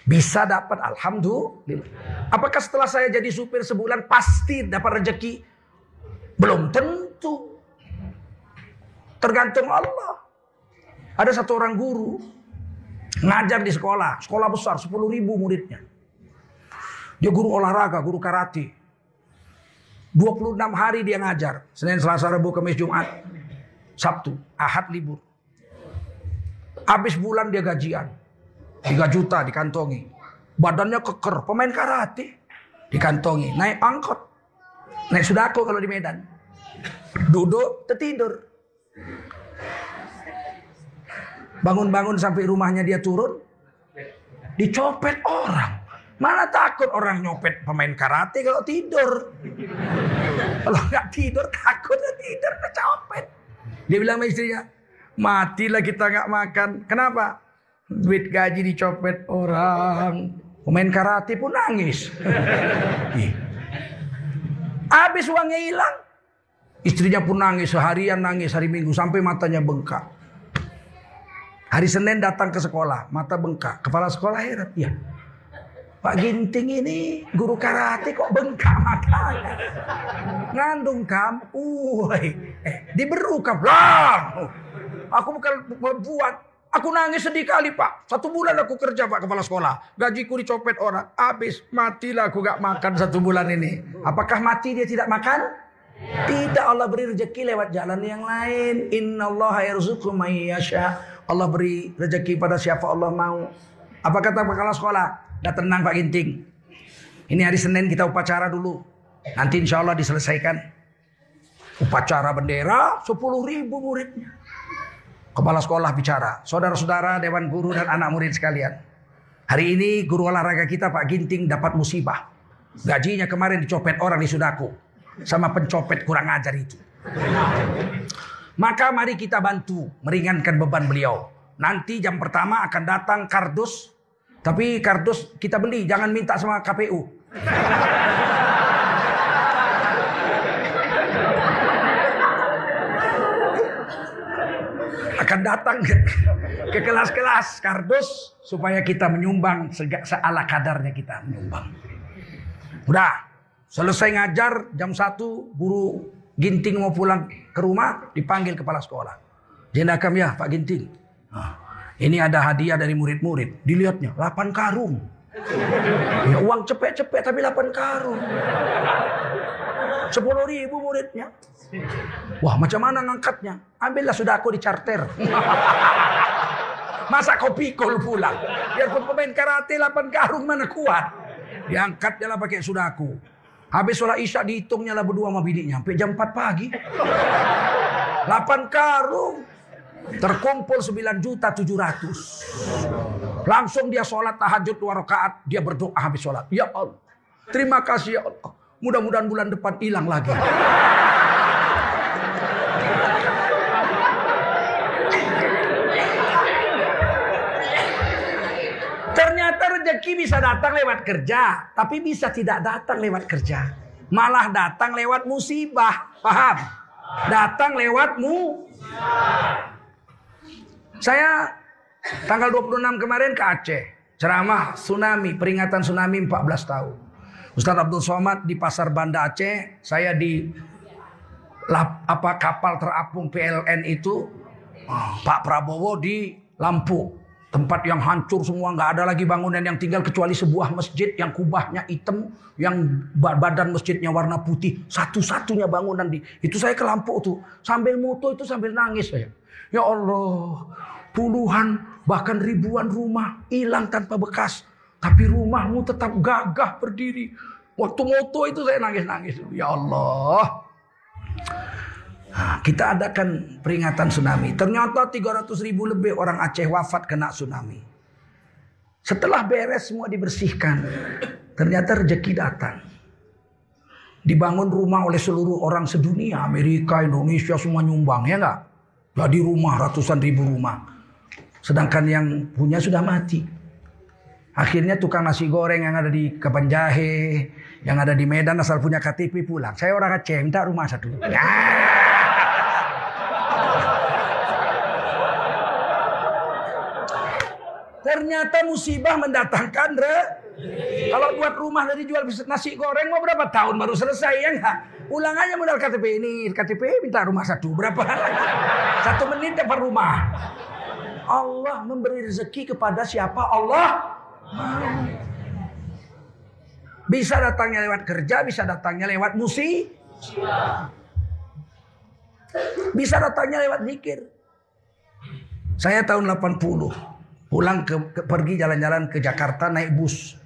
Bisa dapat, Alhamdulillah. Apakah setelah saya jadi supir sebulan pasti dapat rezeki? Belum tentu. Tergantung Allah. Ada satu orang guru Ngajar di sekolah, sekolah besar, 10 ribu muridnya. Dia guru olahraga, guru karate. 26 hari dia ngajar. Senin, Selasa, Rabu, Kamis, Jumat. Sabtu, Ahad libur. Habis bulan dia gajian. 3 juta dikantongi. Badannya keker, pemain karate. Dikantongi, naik angkot. Naik sudako kalau di Medan. Duduk, tertidur. Bangun-bangun sampai rumahnya dia turun. Dicopet orang. Mana takut orang nyopet pemain karate kalau tidur. Kalau nggak tidur takut tidur kecopet. Dia bilang sama istrinya, matilah kita nggak makan. Kenapa? Duit gaji dicopet orang. Pemain karate pun nangis. Habis uangnya hilang. Istrinya pun nangis seharian nangis hari Minggu sampai matanya bengkak. Hari Senin datang ke sekolah, mata bengkak. Kepala sekolah heran, ya. Pak Ginting ini guru karate kok bengkak matanya. Ngandung kam, uai, eh, diberukam lah. Aku bukan membuat, aku nangis sedih kali pak. Satu bulan aku kerja pak kepala sekolah. Gajiku dicopet orang. Habis matilah aku gak makan satu bulan ini. Apakah mati dia tidak makan? Tidak Allah beri rezeki lewat jalan yang lain. Inna Allah. Allah beri rezeki pada siapa Allah mau. Apa kata kepala sekolah? Dah tenang Pak Ginting. Ini hari Senin kita upacara dulu. Nanti insya Allah diselesaikan. Upacara bendera 10 ribu muridnya. Kepala sekolah bicara, saudara-saudara, dewan guru dan anak murid sekalian. Hari ini guru olahraga kita Pak Ginting dapat musibah. Gajinya kemarin dicopet orang di Sudaku. Sama pencopet kurang ajar itu. Maka mari kita bantu meringankan beban beliau. Nanti jam pertama akan datang kardus. Tapi kardus kita beli, jangan minta sama KPU. akan datang ke kelas-kelas kardus supaya kita menyumbang seala kadarnya kita menyumbang. Udah, selesai ngajar jam 1 guru Ginting mau pulang ke rumah dipanggil kepala sekolah. Jendakam ya Pak Ginting. Nah, ini ada hadiah dari murid-murid. Dilihatnya 8 karung. Ya uang cepet-cepet tapi 8 karung. 10 ribu muridnya. Wah macam mana ngangkatnya? Ambillah sudah aku di charter. Masa kau pikul pulang? Biarpun pemain karate 8 karung mana kuat. Diangkat lah pakai sudaku. Habis sholat isya dihitungnya lah berdua sama bininya. Sampai jam 4 pagi. 8 karung. Terkumpul 9 juta 700. Langsung dia sholat tahajud dua rakaat. Dia berdoa habis sholat. Ya Allah. Terima kasih ya Allah. Mudah-mudahan bulan depan hilang lagi. Ternyata rezeki bisa datang lewat kerja, tapi bisa tidak datang lewat kerja. Malah datang lewat musibah. Paham? Datang lewatmu. Saya tanggal 26 kemarin ke Aceh. Ceramah tsunami, peringatan tsunami 14 tahun. Ustaz Abdul Somad di Pasar Banda Aceh, saya di lap, apa kapal terapung PLN itu, Pak Prabowo di Lampu. Tempat yang hancur semua, nggak ada lagi bangunan yang tinggal kecuali sebuah masjid yang kubahnya hitam, yang badan masjidnya warna putih, satu-satunya bangunan di itu saya ke Lampuk tuh, sambil moto itu sambil nangis saya. Ya Allah, puluhan bahkan ribuan rumah hilang tanpa bekas, tapi rumahmu tetap gagah berdiri. Waktu moto itu saya nangis-nangis. Ya Allah. Nah, kita adakan peringatan tsunami. Ternyata 300 ribu lebih orang Aceh wafat kena tsunami. Setelah beres semua dibersihkan. Ternyata rezeki datang. Dibangun rumah oleh seluruh orang sedunia. Amerika, Indonesia semua nyumbang. Ya enggak? Jadi rumah ratusan ribu rumah. Sedangkan yang punya sudah mati. Akhirnya tukang nasi goreng yang ada di Kepanjahe, yang ada di Medan asal punya KTP pulang. Saya orang Aceh, minta rumah satu. Ya. Ternyata musibah mendatangkan re. Kalau buat rumah dari jual nasi goreng mau berapa tahun baru selesai ya enggak? Ulang aja modal KTP ini, KTP minta rumah satu berapa? Satu menit dapat rumah. Allah memberi rezeki kepada siapa Allah Bisa datangnya lewat kerja, bisa datangnya lewat musik. Bisa datangnya lewat zikir. Saya tahun 80 Pulang ke, ke pergi jalan-jalan ke Jakarta naik bus.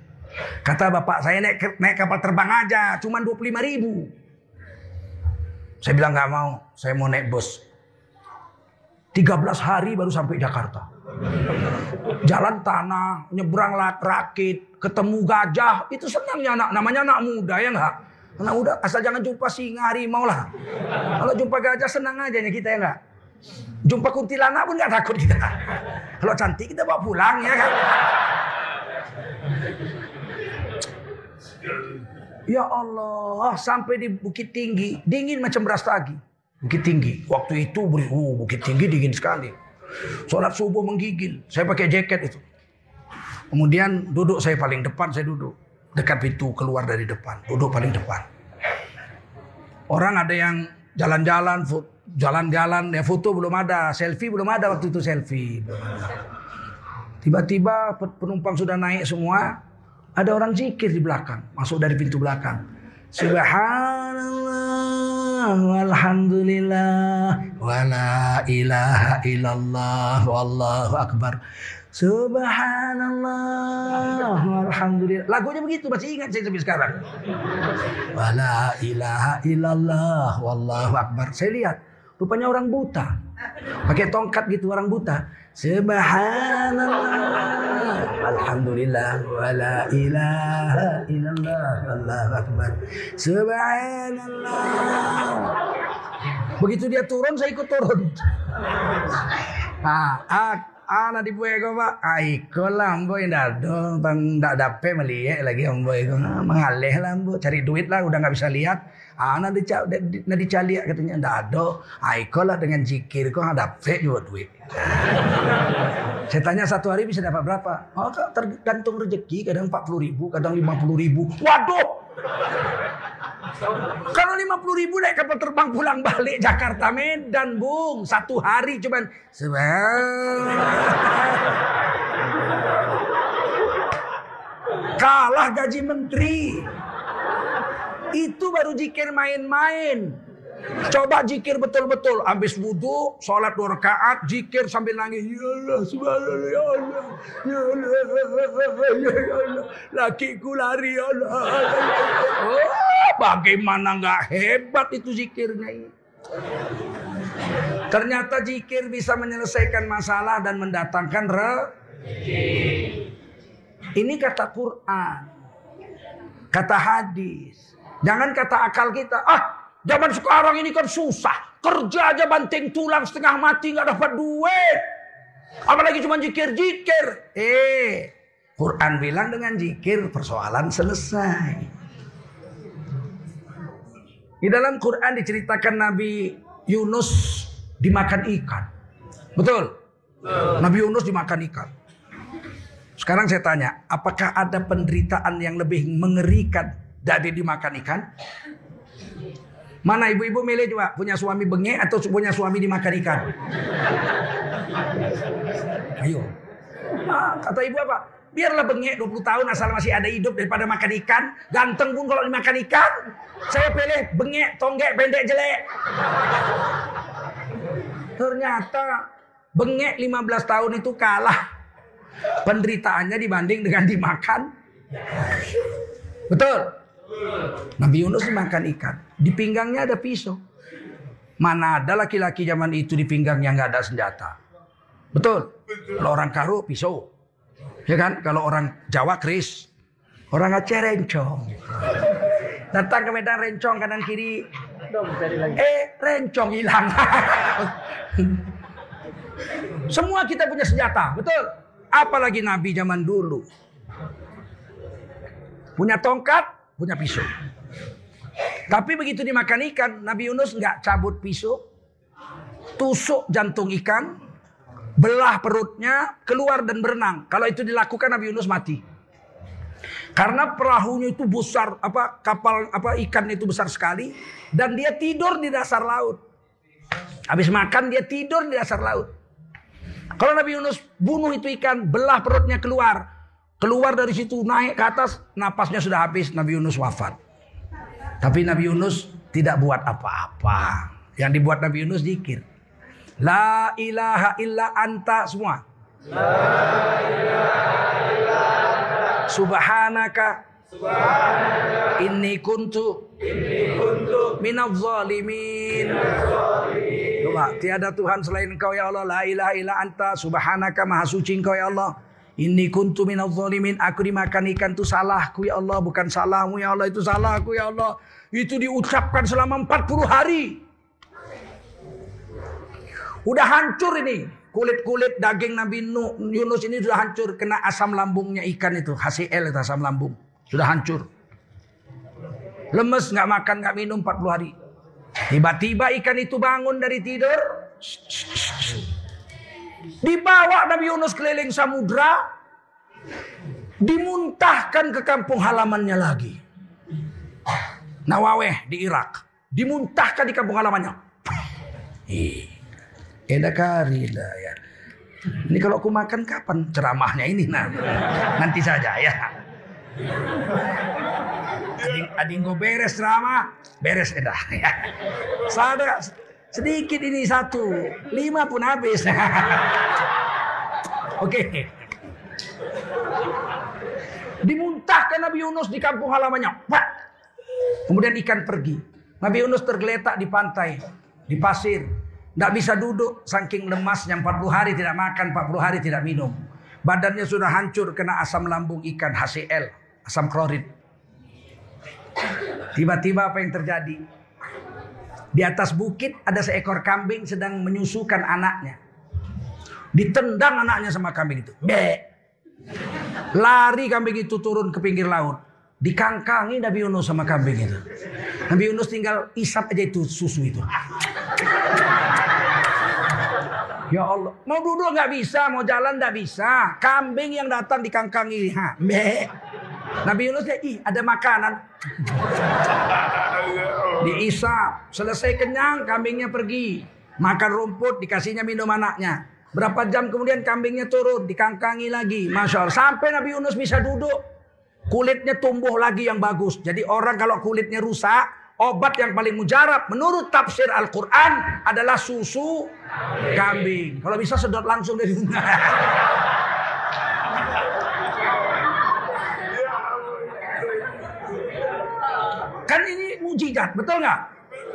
Kata bapak saya naik naik kapal terbang aja, cuma 25 ribu. Saya bilang nggak mau, saya mau naik bus. 13 hari baru sampai Jakarta. Jalan tanah, nyebrang rakit, ketemu gajah, itu senang ya anak, namanya anak muda ya nggak? Anak muda asal jangan jumpa singa harimau lah. Kalau jumpa gajah senang aja nih kita ya nggak? Jumpa kuntilanak pun nggak takut kita. Kalau cantik kita bawa pulang ya kan. Ya Allah, sampai di Bukit Tinggi, dingin macam beras tagi. Bukit Tinggi, waktu itu uh, Bukit Tinggi dingin sekali. Sholat subuh menggigil, saya pakai jaket itu. Kemudian duduk saya paling depan, saya duduk dekat pintu keluar dari depan, duduk paling depan. Orang ada yang jalan-jalan, jalan-jalan ya foto belum ada, selfie belum ada waktu itu selfie. Tiba-tiba penumpang sudah naik semua, ada orang zikir di belakang, masuk dari pintu belakang. Subhanallah, walhamdulillah, wala ilaha illallah, wallahu akbar. Subhanallah, alhamdulillah. Lagunya begitu masih ingat saya sampai sekarang. Wala ilaha illallah, wallahu akbar. Saya lihat Rupanya orang buta. Pakai tongkat gitu orang buta. Subhanallah. Alhamdulillah. Wala ilaha illallah. Allahu Akbar. Subhanallah. Begitu dia turun, saya ikut turun. Ah, ah, ana di buaya ko ba ay ko lang boy dado bang dak dape melihat lagi boy ko ah, mengalih lah bu cari duit lah udah nggak bisa lihat. Ana di na dicali katanya. Dado ay ko lah dengan zikir ko dape juga duit? Saya tanya satu hari bisa dapat berapa? Oh tergantung rezeki. Kadang 40 ribu kadang 50 ribu. Waduh kalau 50 ribu naik kapal terbang pulang balik Jakarta Medan, Bung. Satu hari cuman. Kalah gaji menteri. Itu baru jikir main-main. Coba jikir betul-betul. Habis wudhu, sholat dua rakaat, jikir sambil nangis. Ya Allah, subhanallah, ya Allah. Ya Allah, ya Allah. Lakiku lari, ya Allah. Oh, bagaimana nggak hebat itu zikirnya ini. Ternyata jikir bisa menyelesaikan masalah dan mendatangkan re. Ini kata Quran. Kata hadis. Jangan kata akal kita. Ah, Zaman sekarang ini kan susah. Kerja aja banting tulang setengah mati nggak dapat duit. Apalagi cuma jikir-jikir. Eh, Quran bilang dengan jikir persoalan selesai. Di dalam Quran diceritakan Nabi Yunus dimakan ikan. Betul? Nabi Yunus dimakan ikan. Sekarang saya tanya, apakah ada penderitaan yang lebih mengerikan dari dimakan ikan? Mana ibu-ibu milih juga punya suami bengek atau punya suami dimakan ikan? Ayo. Nah, kata ibu apa? Biarlah bengek 20 tahun asal masih ada hidup daripada makan ikan. Ganteng pun kalau dimakan ikan. Saya pilih bengek, tonggek, pendek, jelek. Ternyata bengek 15 tahun itu kalah penderitaannya dibanding dengan dimakan. Betul? Nabi Yunus makan ikan. Di pinggangnya ada pisau. Mana ada laki-laki zaman itu di pinggangnya nggak ada senjata. Betul. Kalau orang Karo pisau. Ya kan? Kalau orang Jawa keris. Orang Aceh rencong. Datang ke Medan rencong kanan kiri. Eh rencong hilang. Semua kita punya senjata, betul? Apalagi Nabi zaman dulu. Punya tongkat, punya pisau. Tapi begitu dimakan ikan, Nabi Yunus nggak cabut pisau, tusuk jantung ikan, belah perutnya, keluar dan berenang. Kalau itu dilakukan Nabi Yunus mati. Karena perahunya itu besar, apa kapal apa ikan itu besar sekali dan dia tidur di dasar laut. Habis makan dia tidur di dasar laut. Kalau Nabi Yunus bunuh itu ikan, belah perutnya keluar, Keluar dari situ naik ke atas, napasnya sudah habis, Nabi Yunus wafat. Tapi Nabi Yunus tidak buat apa-apa. Yang dibuat Nabi Yunus zikir. La ilaha illa anta semua. La ilaha illa anta. Subhanaka. Subhanaka. Inni kuntu. Inni kuntu. Zalimin. Tiada Tuhan selain engkau ya Allah. La ilaha illa anta. Subhanaka maha suci engkau ya Allah. Ini kuntu minal zalimin. Aku dimakan ikan itu salahku ya Allah. Bukan salahmu ya Allah. Itu salahku ya Allah. Itu diucapkan selama 40 hari. Udah hancur ini. Kulit-kulit daging Nabi Yunus ini sudah hancur. Kena asam lambungnya ikan itu. HCl itu asam lambung. Sudah hancur. Lemes nggak makan nggak minum 40 hari. Tiba-tiba ikan itu bangun dari tidur. Dibawa Nabi Yunus keliling samudra. Dimuntahkan ke kampung halamannya lagi. Nawaweh di Irak. Dimuntahkan di kampung halamannya. Eda karila ya. Ini kalau aku makan kapan ceramahnya ini nah. Nanti saja ya. Ading, ading beres ceramah, beres edah ya. Sada Sedikit ini satu, lima pun habis. Oke. Dimuntahkan Nabi Yunus di kampung halamannya. Pak. Kemudian ikan pergi. Nabi Yunus tergeletak di pantai, di pasir. Tidak bisa duduk saking lemasnya 40 hari tidak makan, 40 hari tidak minum. Badannya sudah hancur kena asam lambung ikan HCl, asam klorid. Tiba-tiba apa yang terjadi? Di atas bukit ada seekor kambing sedang menyusukan anaknya. Ditendang anaknya sama kambing itu. Be. Lari kambing itu turun ke pinggir laut. Dikangkangi Nabi Yunus sama kambing itu. Nabi Yunus tinggal isap aja itu susu itu. Ya Allah, mau duduk nggak bisa, mau jalan nggak bisa. Kambing yang datang dikangkangi, ha, be. Nabi Yunus ya, ih ada makanan. Diisap, selesai kenyang, kambingnya pergi. Makan rumput, dikasihnya minum anaknya. Berapa jam kemudian kambingnya turun, dikangkangi lagi. Masya Allah, sampai Nabi Yunus bisa duduk. Kulitnya tumbuh lagi yang bagus. Jadi orang kalau kulitnya rusak, Obat yang paling mujarab menurut tafsir Al-Quran adalah susu kambing. Kalau bisa sedot langsung dari Kan ini mujizat, betul nggak?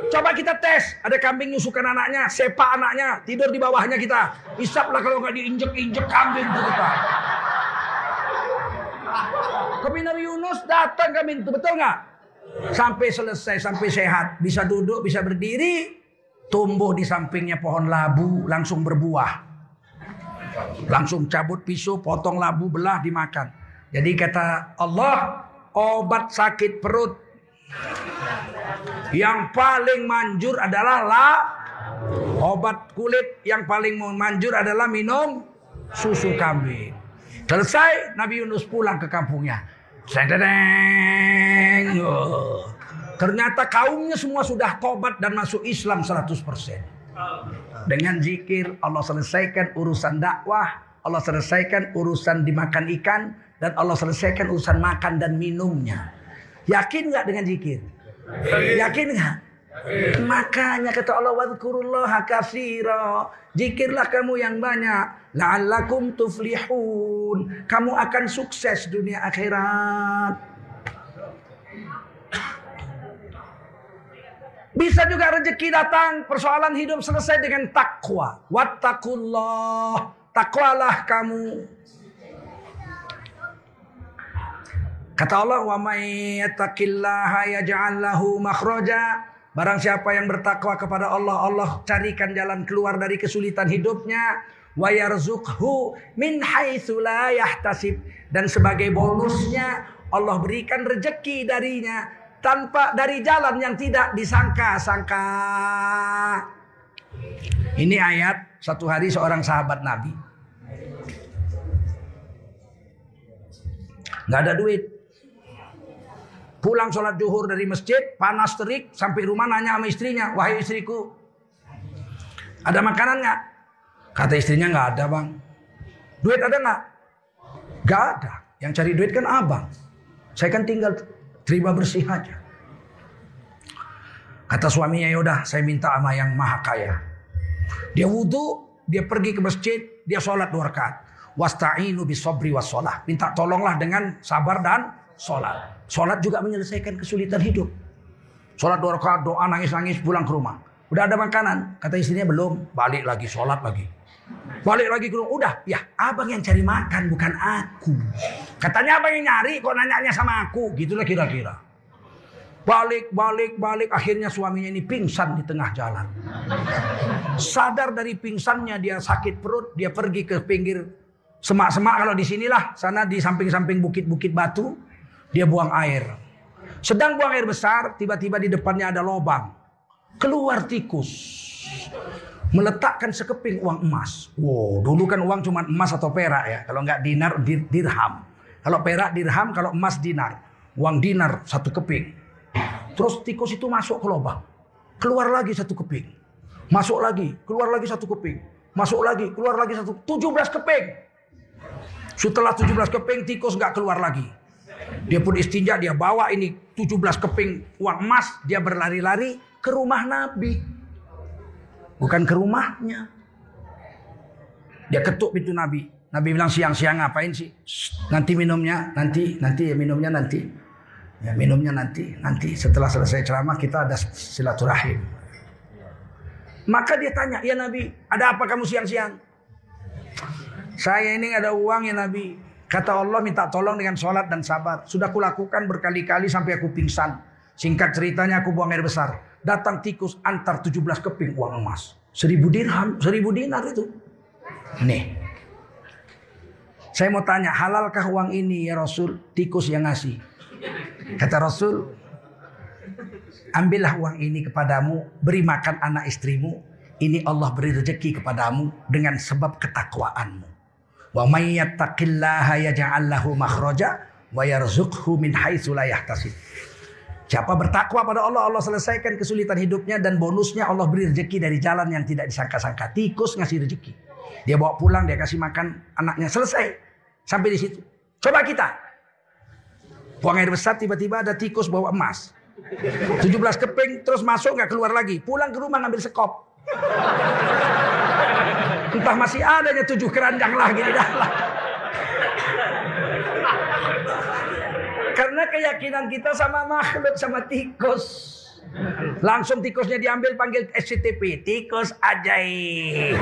Coba kita tes, ada kambing nyusukan anaknya, sepak anaknya, tidur di bawahnya kita. Isaplah kalau nggak diinjek-injek kambing itu kita. Nabi Yunus datang kambing itu, betul nggak? Sampai selesai, sampai sehat. Bisa duduk, bisa berdiri. Tumbuh di sampingnya pohon labu, langsung berbuah. Langsung cabut pisau, potong labu, belah, dimakan. Jadi kata Allah, obat sakit perut yang paling manjur adalah la obat kulit yang paling manjur adalah minum susu kambing. Selesai Nabi Yunus pulang ke kampungnya. Sedeng. Ternyata kaumnya semua sudah tobat dan masuk Islam 100%. Dengan zikir Allah selesaikan urusan dakwah, Allah selesaikan urusan dimakan ikan dan Allah selesaikan urusan makan dan minumnya. Yakin nggak dengan zikir? Yakin nggak? Makanya kata Allah wadhkurullaha katsira. Zikirlah kamu yang banyak. La'allakum tuflihun. Kamu akan sukses dunia akhirat. Bisa juga rezeki datang, persoalan hidup selesai dengan takwa. Wattaqullah. Takwalah kamu. Kata Allah, "Wa may yattaqillaha yaj'al lahu makhraja." Barang siapa yang bertakwa kepada Allah, Allah carikan jalan keluar dari kesulitan hidupnya. Wa yarzukhu min haitsu la yahtasib. Dan sebagai bonusnya Allah berikan rejeki darinya tanpa dari jalan yang tidak disangka-sangka. Ini ayat satu hari seorang sahabat Nabi. Gak ada duit. Pulang sholat zuhur dari masjid, panas terik, sampai rumah nanya sama istrinya, wahai istriku, ada makanan nggak? Kata istrinya nggak ada bang. Duit ada nggak? Gak ada. Yang cari duit kan abang. Saya kan tinggal terima bersih aja. Kata suaminya yaudah saya minta sama yang maha kaya. Dia wudhu, dia pergi ke masjid, dia sholat dua rakaat. Wasta'inu bisobri wassalah. Minta tolonglah dengan sabar dan sholat. Sholat juga menyelesaikan kesulitan hidup. Sholat dua rakaat, doa nangis-nangis pulang ke rumah. Udah ada makanan. Kata istrinya belum. Balik lagi, sholat lagi. Balik lagi ke rumah. Udah, ya abang yang cari makan bukan aku. Katanya abang yang nyari kok nanyanya sama aku. Gitulah kira-kira. Balik, balik, balik. Akhirnya suaminya ini pingsan di tengah jalan. Sadar dari pingsannya dia sakit perut. Dia pergi ke pinggir semak-semak. Kalau di sinilah. Sana di samping-samping bukit-bukit batu. Dia buang air. Sedang buang air besar, tiba-tiba di depannya ada lobang. Keluar tikus. Meletakkan sekeping uang emas. Wow, dulu kan uang cuma emas atau perak ya. Kalau nggak dinar, dirham. Kalau perak dirham, kalau emas dinar. Uang dinar satu keping. Terus tikus itu masuk ke lubang. Keluar lagi satu keping. Masuk lagi, keluar lagi satu keping. Masuk lagi, keluar lagi satu. 17 keping. Setelah 17 keping, tikus nggak keluar lagi. Dia pun istinja, dia bawa ini 17 keping uang emas, dia berlari-lari ke rumah Nabi. Bukan ke rumahnya. Dia ketuk pintu Nabi. Nabi bilang siang-siang ngapain sih? Nanti minumnya, nanti, nanti ya minumnya nanti. Ya minumnya nanti, nanti setelah selesai ceramah kita ada silaturahim. Maka dia tanya, ya Nabi, ada apa kamu siang-siang? Saya ini ada uang ya Nabi. Kata Allah minta tolong dengan sholat dan sabar. Sudah kulakukan berkali-kali sampai aku pingsan. Singkat ceritanya aku buang air besar. Datang tikus antar 17 keping uang emas. Seribu dirham, seribu dinar itu. Nih. Saya mau tanya, halalkah uang ini ya Rasul? Tikus yang ngasih. Kata Rasul, ambillah uang ini kepadamu, beri makan anak istrimu. Ini Allah beri rezeki kepadamu dengan sebab ketakwaanmu. Wa wa min. Siapa bertakwa pada Allah, Allah selesaikan kesulitan hidupnya dan bonusnya Allah beri rezeki dari jalan yang tidak disangka-sangka. Tikus ngasih rezeki. Dia bawa pulang, dia kasih makan anaknya. Selesai. Sampai di situ. Coba kita. Buang air besar tiba-tiba ada tikus bawa emas. 17 keping terus masuk nggak keluar lagi. Pulang ke rumah ngambil sekop. Entah masih adanya tujuh keranjang lagi di dalam. Karena keyakinan kita sama makhluk sama tikus. Langsung tikusnya diambil panggil SCTP. Tikus ajaib.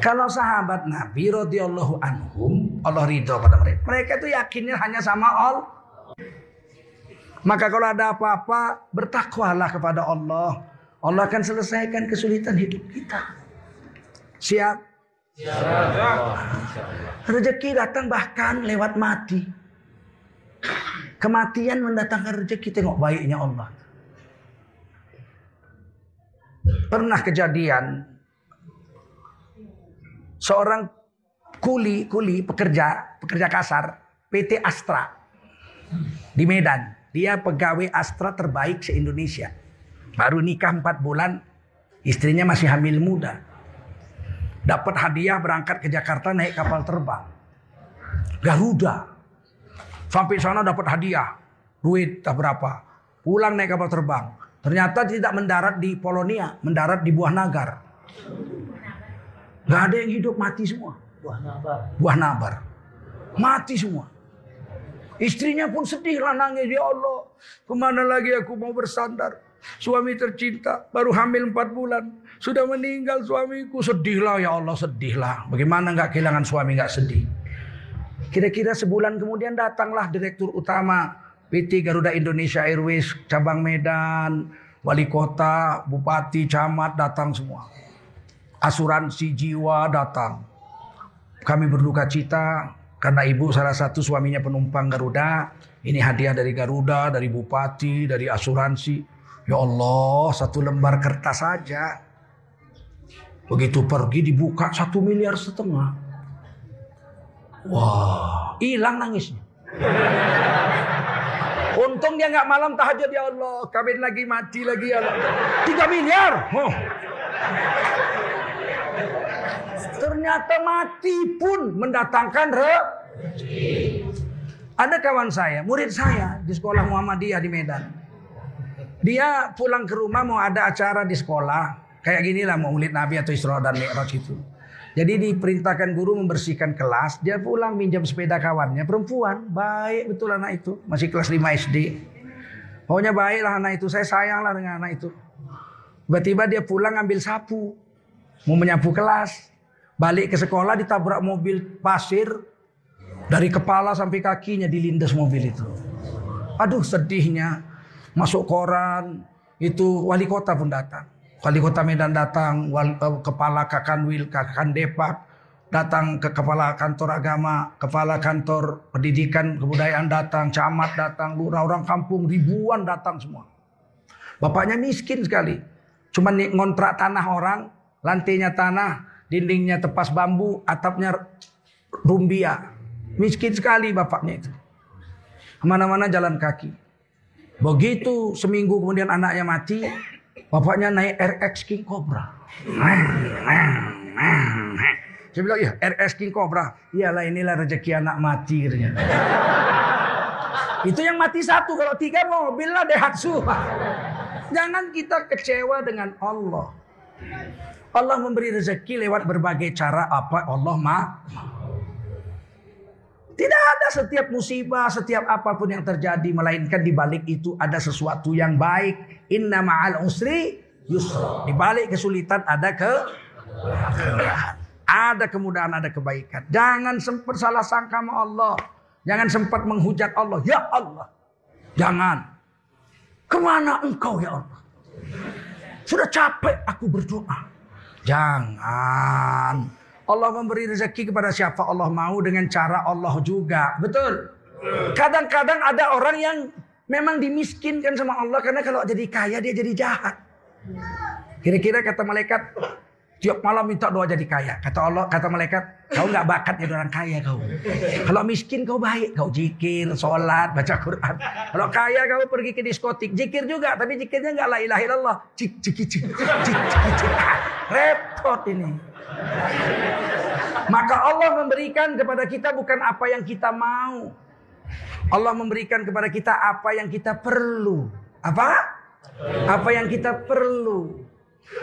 Kalau sahabat Nabi radhiyallahu anhum, Allah ridho pada mereka. Mereka itu yakinnya hanya sama Allah. Maka kalau ada apa-apa, bertakwalah kepada Allah. Allah akan selesaikan kesulitan hidup kita. Siap? Siap. Rezeki datang bahkan lewat mati. Kematian mendatangkan rezeki. Tengok baiknya Allah. Pernah kejadian seorang kuli kuli pekerja pekerja kasar PT Astra di Medan. Dia pegawai Astra terbaik se Indonesia. Baru nikah 4 bulan, istrinya masih hamil muda. Dapat hadiah berangkat ke Jakarta naik kapal terbang. Garuda. Sampai sana dapat hadiah. Duit tak berapa. Pulang naik kapal terbang. Ternyata tidak mendarat di Polonia, mendarat di Buah Nagar. Gak ada yang hidup mati semua. Buah nabar. Buah nabar. Mati semua. Istrinya pun sedih lah nangis. Ya Allah, ke mana lagi aku mau bersandar. Suami tercinta, baru hamil empat bulan. Sudah meninggal suamiku. Sedihlah ya Allah, sedihlah. Bagaimana nggak kehilangan suami nggak sedih. Kira-kira sebulan kemudian datanglah direktur utama PT Garuda Indonesia Airways cabang Medan, wali kota, bupati, camat datang semua. Asuransi jiwa datang. Kami berduka cita karena ibu salah satu suaminya penumpang Garuda. Ini hadiah dari Garuda, dari bupati, dari asuransi. Ya Allah, satu lembar kertas saja. Begitu pergi dibuka satu miliar setengah. Wah, hilang nangisnya. Untung dia nggak malam tahajud ya Allah, kawin lagi mati lagi ya Allah. Tiga miliar. Oh. Ternyata mati pun mendatangkan rezeki. Ada kawan saya, murid saya di sekolah Muhammadiyah di Medan. Dia pulang ke rumah mau ada acara di sekolah. Kayak gini lah mau murid Nabi atau Isra dan Mi'raj itu. Jadi diperintahkan guru membersihkan kelas. Dia pulang minjam sepeda kawannya. Perempuan. Baik betul anak itu. Masih kelas 5 SD. Pokoknya baiklah anak itu. Saya sayang lah dengan anak itu. Tiba-tiba dia pulang ambil sapu. Mau menyapu kelas. Balik ke sekolah ditabrak mobil pasir. Dari kepala sampai kakinya dilindas mobil itu. Aduh sedihnya. Masuk koran. Itu wali kota pun datang. Wali kota Medan datang. Wali, uh, kepala Kakanwil, Kakan Depak. Datang ke kepala kantor agama. Kepala kantor pendidikan kebudayaan datang. Camat datang. Lurah orang kampung ribuan datang semua. Bapaknya miskin sekali. Cuma ngontrak tanah orang. Lantainya tanah. Dindingnya tepas bambu. Atapnya rumbia. Miskin sekali bapaknya itu. Ke mana-mana jalan kaki. Begitu seminggu kemudian anaknya mati, bapaknya naik RX King Cobra. Saya bilang, iya RX King Cobra. Iyalah inilah rezeki anak mati. Itu yang mati satu, kalau tiga mobil lah Daihatsu. Jangan kita kecewa dengan Allah. Allah memberi rezeki lewat berbagai cara apa Allah ma. Tidak ada setiap musibah, setiap apa pun yang terjadi melainkan di balik itu ada sesuatu yang baik. Inna ma'al usri yusra. Di balik kesulitan ada ke kemudahan. Ada kemudahan, ada kebaikan. Jangan sempat salah sangka sama Allah. Jangan sempat menghujat Allah. Ya Allah. Jangan. Ke mana engkau ya Allah? Sudah capek aku berdoa. Jangan. Allah memberi rezeki kepada siapa Allah mau dengan cara Allah juga. Betul. Kadang-kadang ada orang yang memang dimiskinkan sama Allah karena kalau jadi kaya dia jadi jahat. Kira-kira kata malaikat, Tiap malam minta doa jadi kaya. Kata Allah, kata malaikat, kau nggak bakat jadi orang kaya kau. Kalau miskin kau baik, kau jikir, sholat, baca Quran. Kalau kaya kau pergi ke diskotik, jikir juga, tapi jikirnya nggak la ilaha illallah. Cik, cik, cik, cik, cik, cik. Repot ini. Maka Allah memberikan kepada kita bukan apa yang kita mau. Allah memberikan kepada kita apa yang kita perlu. Apa? Apa yang kita perlu.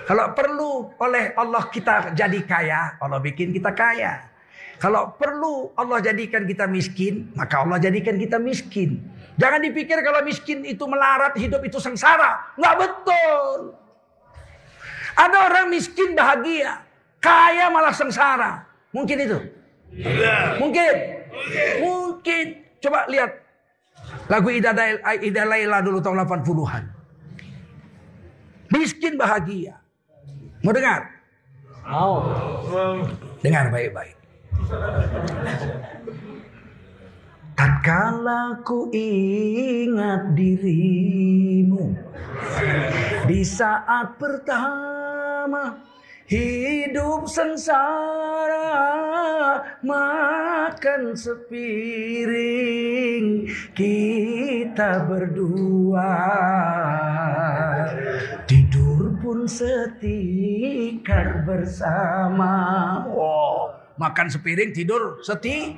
Kalau perlu oleh Allah kita jadi kaya, Allah bikin kita kaya. Kalau perlu Allah jadikan kita miskin, maka Allah jadikan kita miskin. Jangan dipikir kalau miskin itu melarat, hidup itu sengsara. Nggak betul. Ada orang miskin bahagia, kaya malah sengsara. Mungkin itu? Mungkin. Mungkin. Coba lihat lagu Ida Laila dulu tahun 80-an. Miskin bahagia. Mau dengar? Mau. Dengar baik-baik. Tatkala ku ingat dirimu di saat pertama hidup sengsara makan sepiring kita berdua. Tidur pun setikar bersama. Wow makan sepiring tidur seti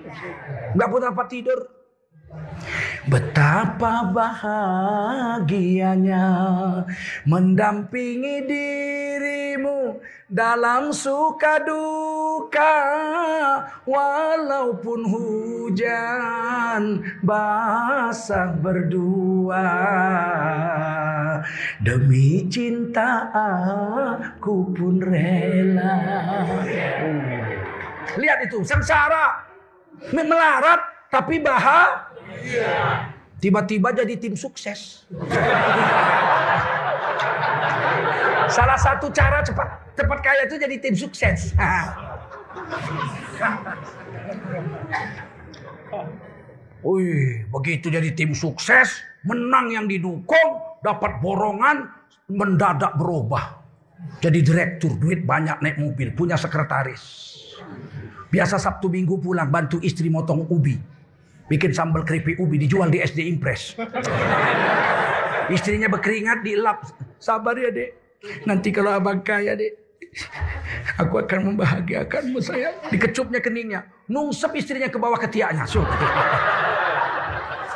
nggak pun apa tidur Betapa bahagianya mendampingi dirimu dalam suka duka walaupun hujan basah berdua demi cinta aku pun rela. Lihat itu, sengsara. Melarat tapi bahagia. Tiba-tiba jadi tim sukses. Salah satu cara cepat cepat kaya itu jadi tim sukses. Wih, begitu jadi tim sukses, menang yang didukung, dapat borongan, mendadak berubah. Jadi direktur, duit banyak naik mobil, punya sekretaris. Biasa Sabtu Minggu pulang bantu istri motong ubi. Bikin sambal keripik ubi dijual di SD Impres. Istrinya berkeringat dilap. Sabar ya dek. Nanti kalau abang kaya dek. Aku akan membahagiakanmu sayang. Dikecupnya keningnya. Nungsep istrinya ke bawah ketiaknya. So.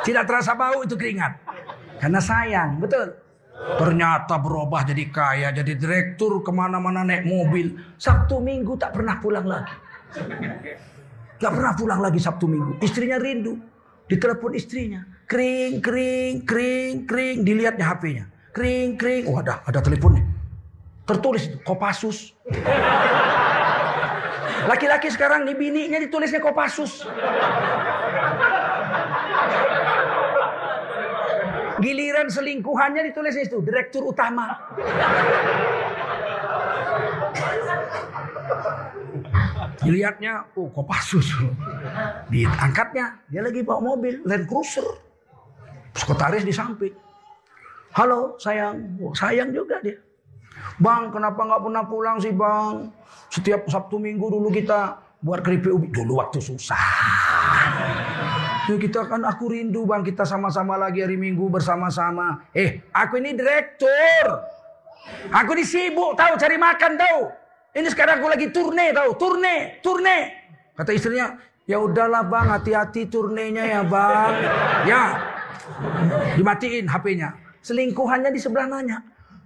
Tidak terasa bau itu keringat. Karena sayang. Betul. Ternyata berubah jadi kaya, jadi direktur ke mana-mana naik mobil. Sabtu minggu tak pernah pulang lagi. Gak pernah pulang lagi Sabtu Minggu. Istrinya rindu. Ditelepon istrinya. Kering, kering, kering, kering. Dilihatnya HP-nya. Kering, kering. Oh ada, ada teleponnya. Tertulis itu, Kopassus. Laki-laki sekarang nih bininya ditulisnya Kopassus. Giliran selingkuhannya ditulisnya itu, Direktur Utama. Dilihatnya, oh Kopassus. Diangkatnya, dia lagi bawa mobil Land Cruiser. Sekretaris di samping. Halo sayang, oh, sayang juga dia. Bang, kenapa nggak pernah pulang sih bang? Setiap Sabtu Minggu dulu kita buat keripik ubi. Dulu waktu susah. Ya kita kan aku rindu bang kita sama-sama lagi hari Minggu bersama-sama. Eh, aku ini direktur. Aku ini sibuk tahu cari makan tahu. Ini sekarang aku lagi turne tahu, turne, turne. Kata istrinya, ya udahlah bang, hati-hati turnenya ya bang. Ya, dimatiin HP-nya. Selingkuhannya di sebelah nanya.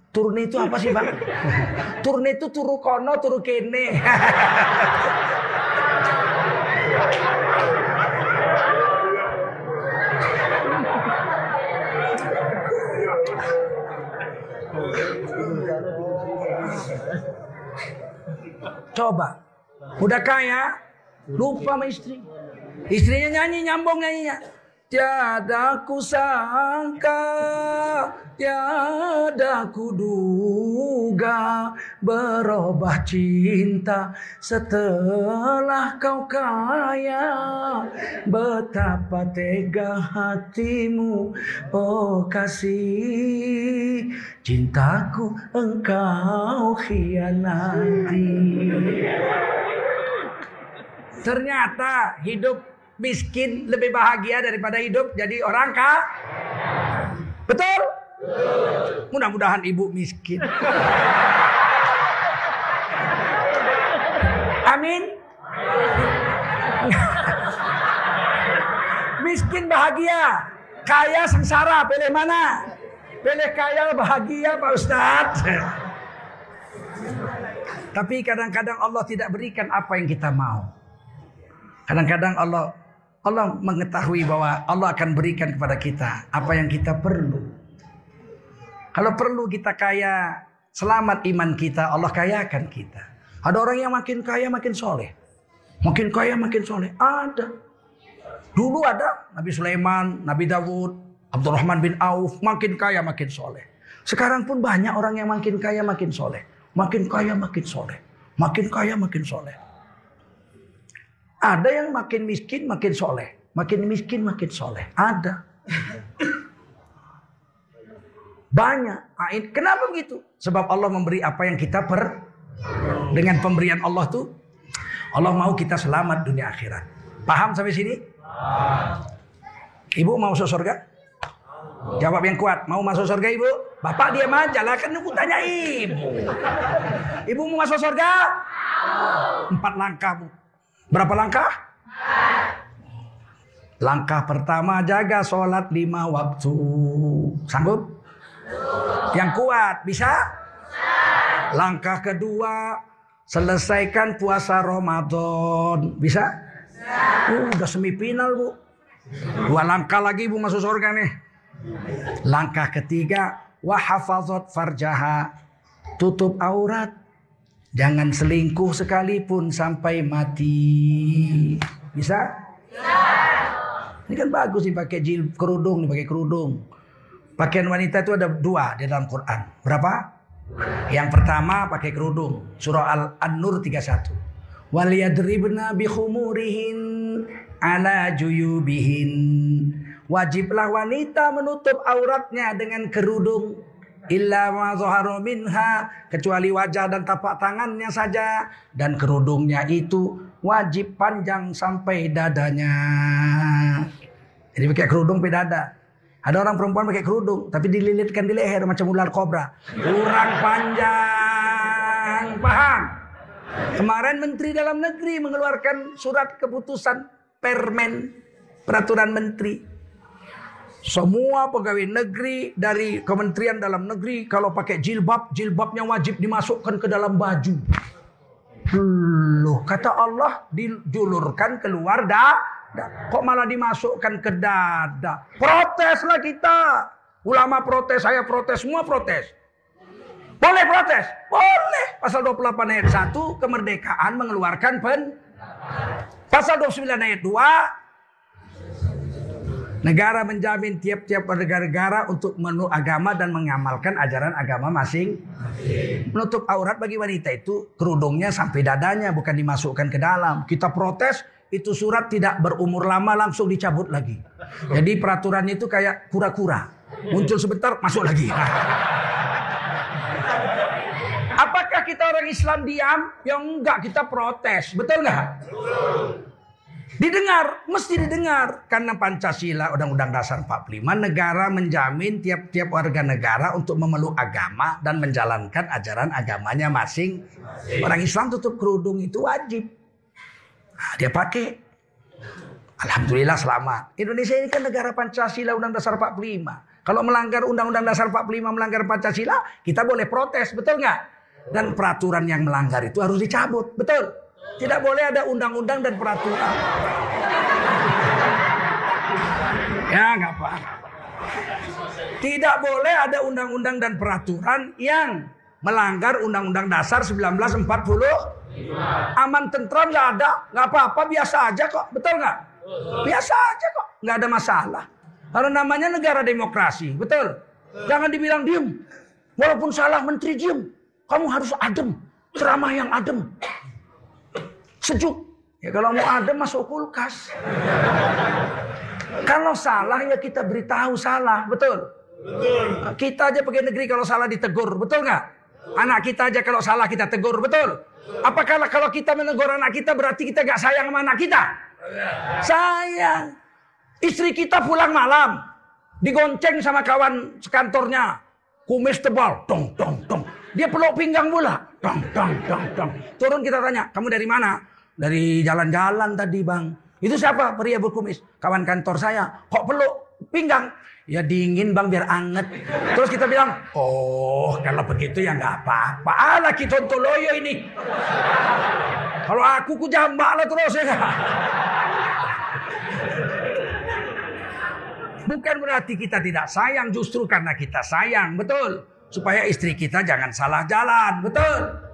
Turne itu apa sih bang? Turne itu turu kono, turu kene. Coba. Udah kaya, lupa sama istri. Istrinya nyanyi, nyambung nyanyinya. Tiada ku sangka, tiada ku duga berubah cinta setelah kau kaya. Betapa tega hatimu, oh kasih cintaku engkau khianati. Ternyata hidup miskin lebih bahagia daripada hidup jadi orang kah? Betul? Mudah-mudahan ibu miskin. Amin. miskin bahagia, kaya sengsara, pilih mana? Pilih kaya bahagia Pak Ustadz. Tapi kadang-kadang Allah tidak berikan apa yang kita mau. Kadang-kadang Allah Allah mengetahui bahwa Allah akan berikan kepada kita apa yang kita perlu. Kalau perlu kita kaya, selamat iman kita, Allah kayakan kita. Ada orang yang makin kaya makin soleh. Makin kaya makin soleh. Ada. Dulu ada Nabi Sulaiman, Nabi Dawud, Abdurrahman bin Auf. Makin kaya makin soleh. Sekarang pun banyak orang yang makin kaya makin soleh. Makin kaya makin soleh. Makin kaya makin soleh. Ada yang makin miskin makin soleh. Makin miskin makin soleh. Ada. Banyak. Kenapa begitu? Sebab Allah memberi apa yang kita per... Dengan pemberian Allah tuh. Allah mau kita selamat dunia akhirat. Paham sampai sini? Ibu mau masuk surga? Jawab yang kuat. Mau masuk surga ibu? Bapak diam aja lah. Kan aku tanya ibu. Ibu mau masuk surga? Empat langkah bu. Berapa langkah? Langkah pertama jaga sholat lima waktu. Sanggup? Yang kuat bisa? Langkah kedua selesaikan puasa Ramadan. Bisa? Uh, udah semifinal bu. Dua langkah lagi bu masuk surga nih. Langkah ketiga wahafazat farjaha. Tutup aurat Jangan selingkuh sekalipun sampai mati. Bisa? Bisa. Ini kan bagus nih pakai jil kerudung, nih pakai kerudung. Pakaian wanita itu ada dua di dalam Quran. Berapa? Yang pertama pakai kerudung. Surah Al-An-Nur 31. Waliyadribna bihumurihin ala juyubihin. Wajiblah wanita menutup auratnya dengan kerudung illa ma minha kecuali wajah dan tapak tangannya saja dan kerudungnya itu wajib panjang sampai dadanya. Jadi pakai kerudung sampai dada. Ada orang perempuan pakai kerudung tapi dililitkan di leher macam ular kobra. Kurang panjang. Paham? Kemarin Menteri Dalam Negeri mengeluarkan surat keputusan permen peraturan menteri semua pegawai negeri dari Kementerian Dalam Negeri kalau pakai jilbab, jilbabnya wajib dimasukkan ke dalam baju. Loh, kata Allah dijulurkan keluar dah. Kok malah dimasukkan ke dada? Proteslah kita. Ulama protes, saya protes, semua protes. Boleh protes? Boleh. Pasal 28 ayat 1 kemerdekaan mengeluarkan pen. Pasal 29 ayat 2 Negara menjamin tiap-tiap negara-negara untuk menu agama dan mengamalkan ajaran agama masing. Menutup aurat bagi wanita itu kerudungnya sampai dadanya bukan dimasukkan ke dalam. Kita protes itu surat tidak berumur lama langsung dicabut lagi. Jadi peraturannya itu kayak kura-kura. Muncul sebentar masuk lagi. Apakah kita orang Islam diam? Yang enggak kita protes. Betul nggak? Didengar, mesti didengar. Karena Pancasila Undang-Undang Dasar 45 negara menjamin tiap-tiap warga negara untuk memeluk agama dan menjalankan ajaran agamanya masing. Orang Islam tutup kerudung itu wajib. Nah, dia pakai. Alhamdulillah selamat. Indonesia ini kan negara Pancasila Undang Dasar 45. Kalau melanggar Undang-Undang Dasar 45 melanggar Pancasila, kita boleh protes, betul nggak? Dan peraturan yang melanggar itu harus dicabut, betul? Tidak boleh ada undang-undang dan peraturan. Ya, nggak apa. Tidak boleh ada undang-undang dan peraturan yang melanggar Undang-Undang Dasar 1940. Aman tentram nggak ada, nggak apa-apa, biasa aja kok, betul nggak? Biasa aja kok, nggak ada masalah. Karena namanya negara demokrasi, betul? Jangan dibilang diem. Walaupun salah menteri diem, kamu harus adem, ceramah yang adem, sejuk. Ya kalau mau adem masuk kulkas. Kalau salah ya kita beritahu salah, betul? Betul. Kita aja pakai negeri kalau salah ditegur, betul nggak? Anak kita aja kalau salah kita tegur, betul? Apakah kalau kita menegur anak kita berarti kita gak sayang sama anak kita? Sayang. Istri kita pulang malam. Digonceng sama kawan sekantornya. Kumis tebal. Dong, dong, dong. Dia peluk pinggang pula. Dong, dong, dong, dong. Turun kita tanya, kamu dari mana? Dari jalan-jalan tadi bang. Itu siapa? Pria berkumis. Kawan kantor saya. Kok peluk pinggang? Ya dingin bang biar anget. Terus kita bilang, oh kalau begitu ya nggak apa-apa. Alah kita loyo ini. Kalau aku ku jambak lah terus ya. Bukan berarti kita tidak sayang, justru karena kita sayang, betul. Supaya istri kita jangan salah jalan, betul.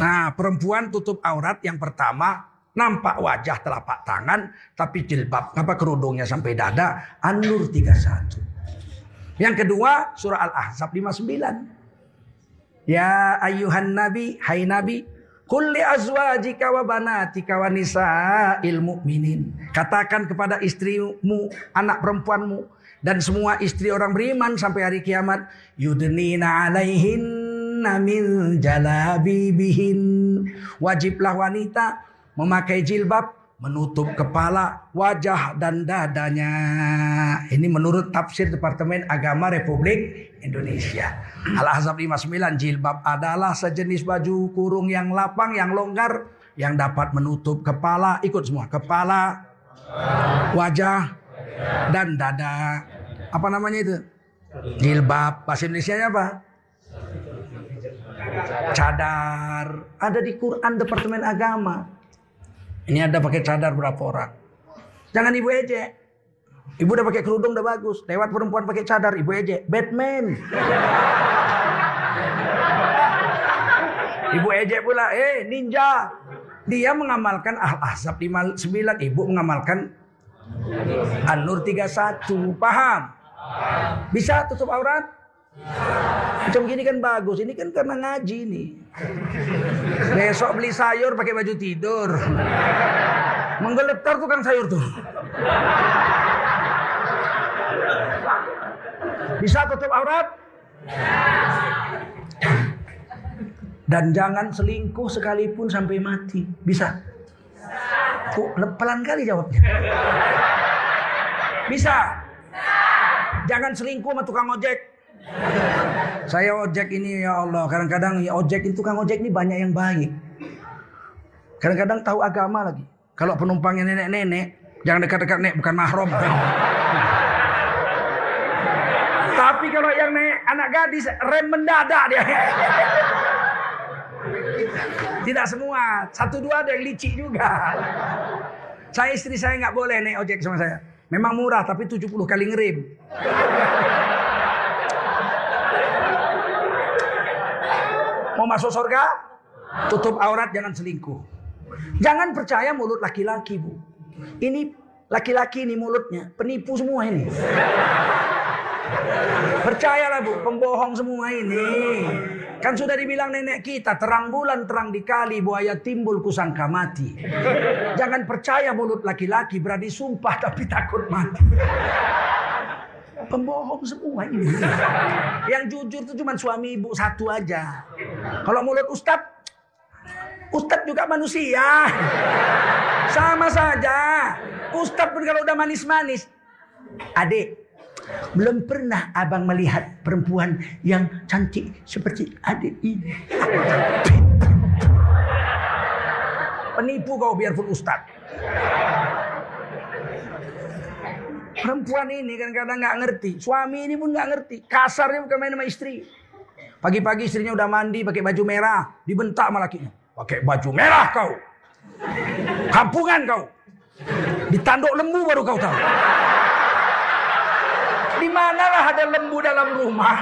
Nah, perempuan tutup aurat yang pertama nampak wajah telapak tangan, tapi jilbab apa kerudungnya sampai dada, An-Nur 31. Yang kedua surah Al-Ahzab 59. Ya ayuhan nabi, hai nabi, kulli azwajika wa banatika wa nisa'il mu'minin. Katakan kepada istrimu, anak perempuanmu dan semua istri orang beriman sampai hari kiamat, yudnina alaihin min jalabibihin. Wajiblah wanita memakai jilbab menutup kepala, wajah dan dadanya. Ini menurut tafsir Departemen Agama Republik Indonesia. Al-Ahzab 59 jilbab adalah sejenis baju kurung yang lapang, yang longgar, yang dapat menutup kepala, ikut semua, kepala, wajah, dan dada. Apa namanya itu? Jilbab. Bahasa Indonesia apa? Cadar. Ada di Quran Departemen Agama. Ini ada pakai cadar berapa orang. Jangan ibu ejek. Ibu udah pakai kerudung udah bagus. Lewat perempuan pakai cadar, ibu ejek. Batman. ibu ejek pula, eh ninja. Dia mengamalkan Al-Ahzab 59, ibu mengamalkan An-Nur 31. Paham? Bisa tutup aurat? Macam gini kan bagus. Ini kan karena ngaji nih. Besok beli sayur pakai baju tidur. Menggeletar tukang sayur tuh. Bisa tutup aurat? Dan jangan selingkuh sekalipun sampai mati. Bisa? Kok pelan kali jawabnya? Bisa? Jangan selingkuh sama tukang ojek. Saya ojek ini ya Allah, kadang-kadang ya ojek itu kan ojek ini banyak yang baik. Kadang-kadang tahu agama lagi. Kalau penumpangnya nenek-nenek, jangan dekat-dekat nek, bukan mahram. Tapi kalau yang nek anak gadis rem mendadak dia. Tidak semua, satu dua ada yang licik juga. Saya istri saya nggak boleh naik ojek sama saya. Memang murah tapi 70 kali ngerem. Mau masuk surga? Tutup aurat, jangan selingkuh. Jangan percaya mulut laki-laki, Bu. Ini laki-laki ini mulutnya, penipu semua ini. Percayalah bu, pembohong semua ini. Kan sudah dibilang nenek kita, terang bulan terang dikali, buaya timbul kusangka mati. Jangan percaya mulut laki-laki, berani sumpah tapi takut mati. Pembohong semua ini. Yang jujur itu cuma suami ibu satu aja. Kalau mulut ustad, ustad juga manusia. Sama saja. Ustad pun kalau udah manis-manis. Adik, belum pernah abang melihat perempuan yang cantik seperti adik ini. Penipu kau biarpun ustad. Perempuan ini kan kadang nggak ngerti. Suami ini pun nggak ngerti. Kasarnya bukan main sama istri. Pagi-pagi istrinya udah mandi pakai baju merah, dibentak sama lakinya. Pakai baju merah kau. Kampungan kau. Ditanduk lembu baru kau tahu. Di manalah ada lembu dalam rumah.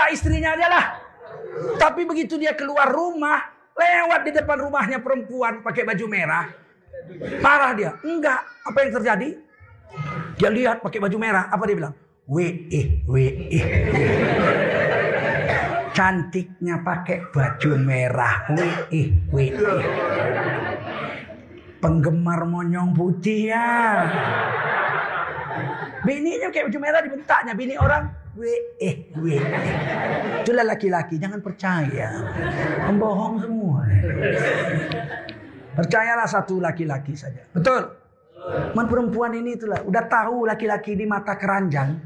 minta istrinya aja lah. Tapi begitu dia keluar rumah, lewat di depan rumahnya perempuan pakai baju merah. Marah dia. Enggak. Apa yang terjadi? Dia lihat pakai baju merah. Apa dia bilang? We eh, we. Cantiknya pakai baju merah. We eh, we. Penggemar monyong putih ya. Bininya kayak baju merah dibentaknya. Bini orang we eh we. Itulah laki-laki jangan percaya. Pembohong semua. Percayalah satu laki-laki saja. Betul. Man perempuan ini itulah udah tahu laki-laki di mata keranjang.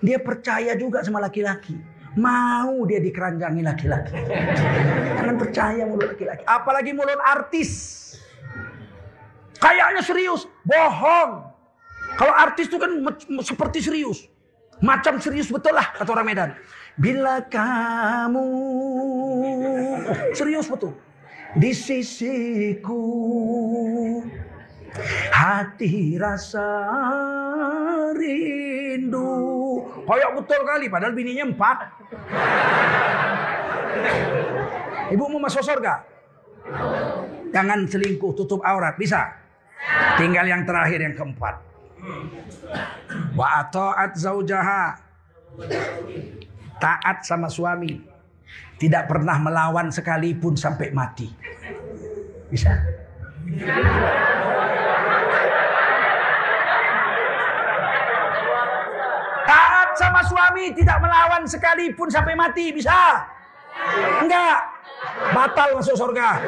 Dia percaya juga sama laki-laki. Mau dia dikeranjangi laki-laki. Jangan percaya mulut laki-laki. Apalagi mulut artis. Kayaknya serius, bohong. Kalau artis itu kan seperti serius. Macam serius betul lah kata orang Medan. Bila kamu serius betul di sisiku. Hati rasa rindu. Koyok betul kali padahal bininya empat. Ibu mau masuk surga? Jangan selingkuh tutup aurat bisa? Tinggal yang terakhir yang keempat. Wa ta'at zaujaha. Taat sama suami tidak pernah melawan sekalipun sampai mati bisa taat sama suami tidak melawan sekalipun sampai mati bisa enggak batal masuk surga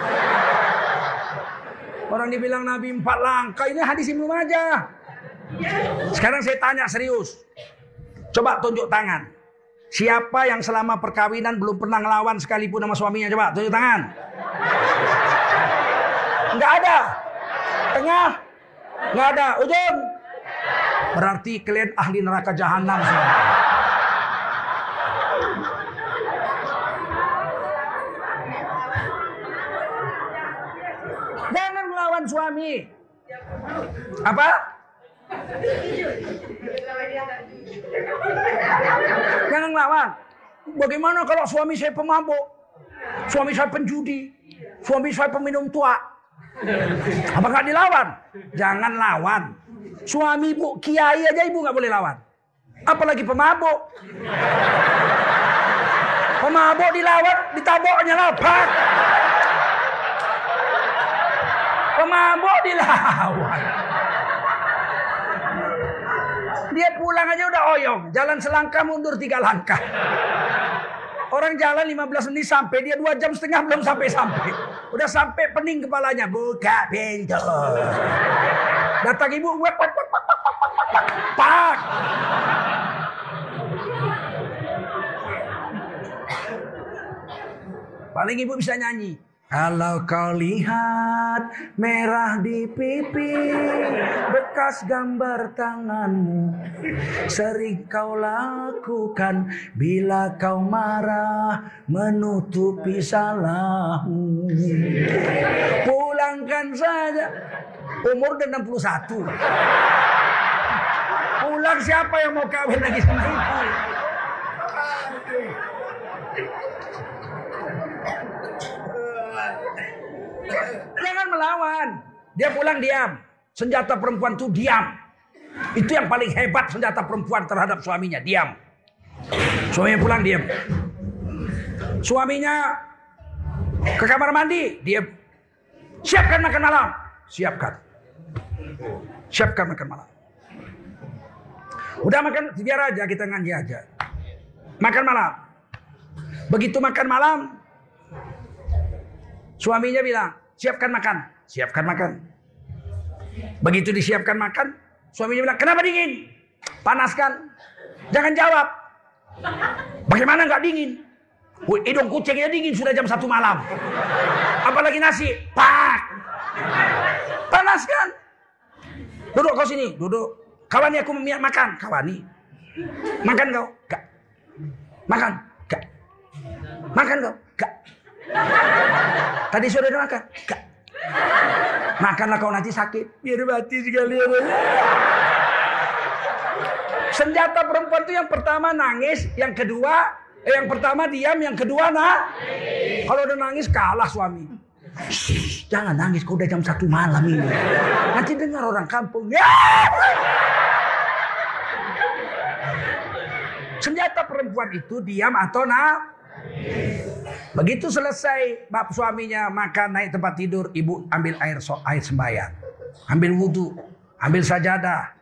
Orang dibilang Nabi empat langkah. Ini hadis Ibnu aja. Sekarang saya tanya serius. Coba tunjuk tangan. Siapa yang selama perkawinan belum pernah ngelawan sekalipun sama suaminya? Coba tunjuk tangan. Enggak ada. Tengah. Enggak ada. Ujung. Berarti kalian ahli neraka jahanam semua. Jangan melawan suami. Apa? Jangan melawan. Bagaimana kalau suami saya pemabuk? Suami saya penjudi? Suami saya peminum tua? Apakah dilawan? Jangan lawan. Suami ibu kiai aja ibu nggak boleh lawan. Apalagi pemabuk. Pemabuk dilawan, ditaboknya lapak. Pemabuk dilawan. Dia pulang aja udah oyong. Jalan selangkah mundur tiga langkah. Orang jalan 15 menit sampai. Dia dua jam setengah belum sampai-sampai. Udah sampai pening kepalanya. Buka pintu. Datang ibu. Wep, wep, wep, wep, wep, wep, Pak. Paling ibu bisa nyanyi. Kalau kau lihat merah di pipi bekas gambar tanganmu sering kau lakukan bila kau marah menutupi salahmu. Pulangkan saja. Umur udah 61 pulang siapa yang mau kawin lagi sama ibu Jangan melawan. Dia pulang diam. Senjata perempuan itu diam. Itu yang paling hebat senjata perempuan terhadap suaminya. Diam. Suaminya pulang diam. Suaminya ke kamar mandi. Diam. Siapkan makan malam. Siapkan. Siapkan makan malam. Udah makan, biar aja kita ngaji aja. Makan malam. Begitu makan malam, suaminya bilang, siapkan makan. Siapkan makan. Begitu disiapkan makan, suaminya bilang, kenapa dingin? Panaskan. Jangan jawab. Bagaimana nggak dingin? Wih, hidung kucingnya dingin sudah jam satu malam. Apalagi nasi, pak. Panaskan. Duduk kau sini, duduk. Kawani aku minyak makan, kawani. Makan kau, gak. Makan, gak. Makan kau, gak. Tadi sudah makan, gak. Makanlah kau nanti sakit. Biar mati sekalian. Senjata perempuan itu yang pertama nangis, yang kedua Eh, yang pertama diam, yang kedua nah. Kalau udah nangis kalah suami. Shh, jangan nangis, kau udah jam satu malam ini. Nanti dengar orang kampung. Ya! Senjata perempuan itu diam atau nah. Begitu selesai bab suaminya makan naik tempat tidur, ibu ambil air so, air sembahyang. Ambil wudhu, ambil sajadah.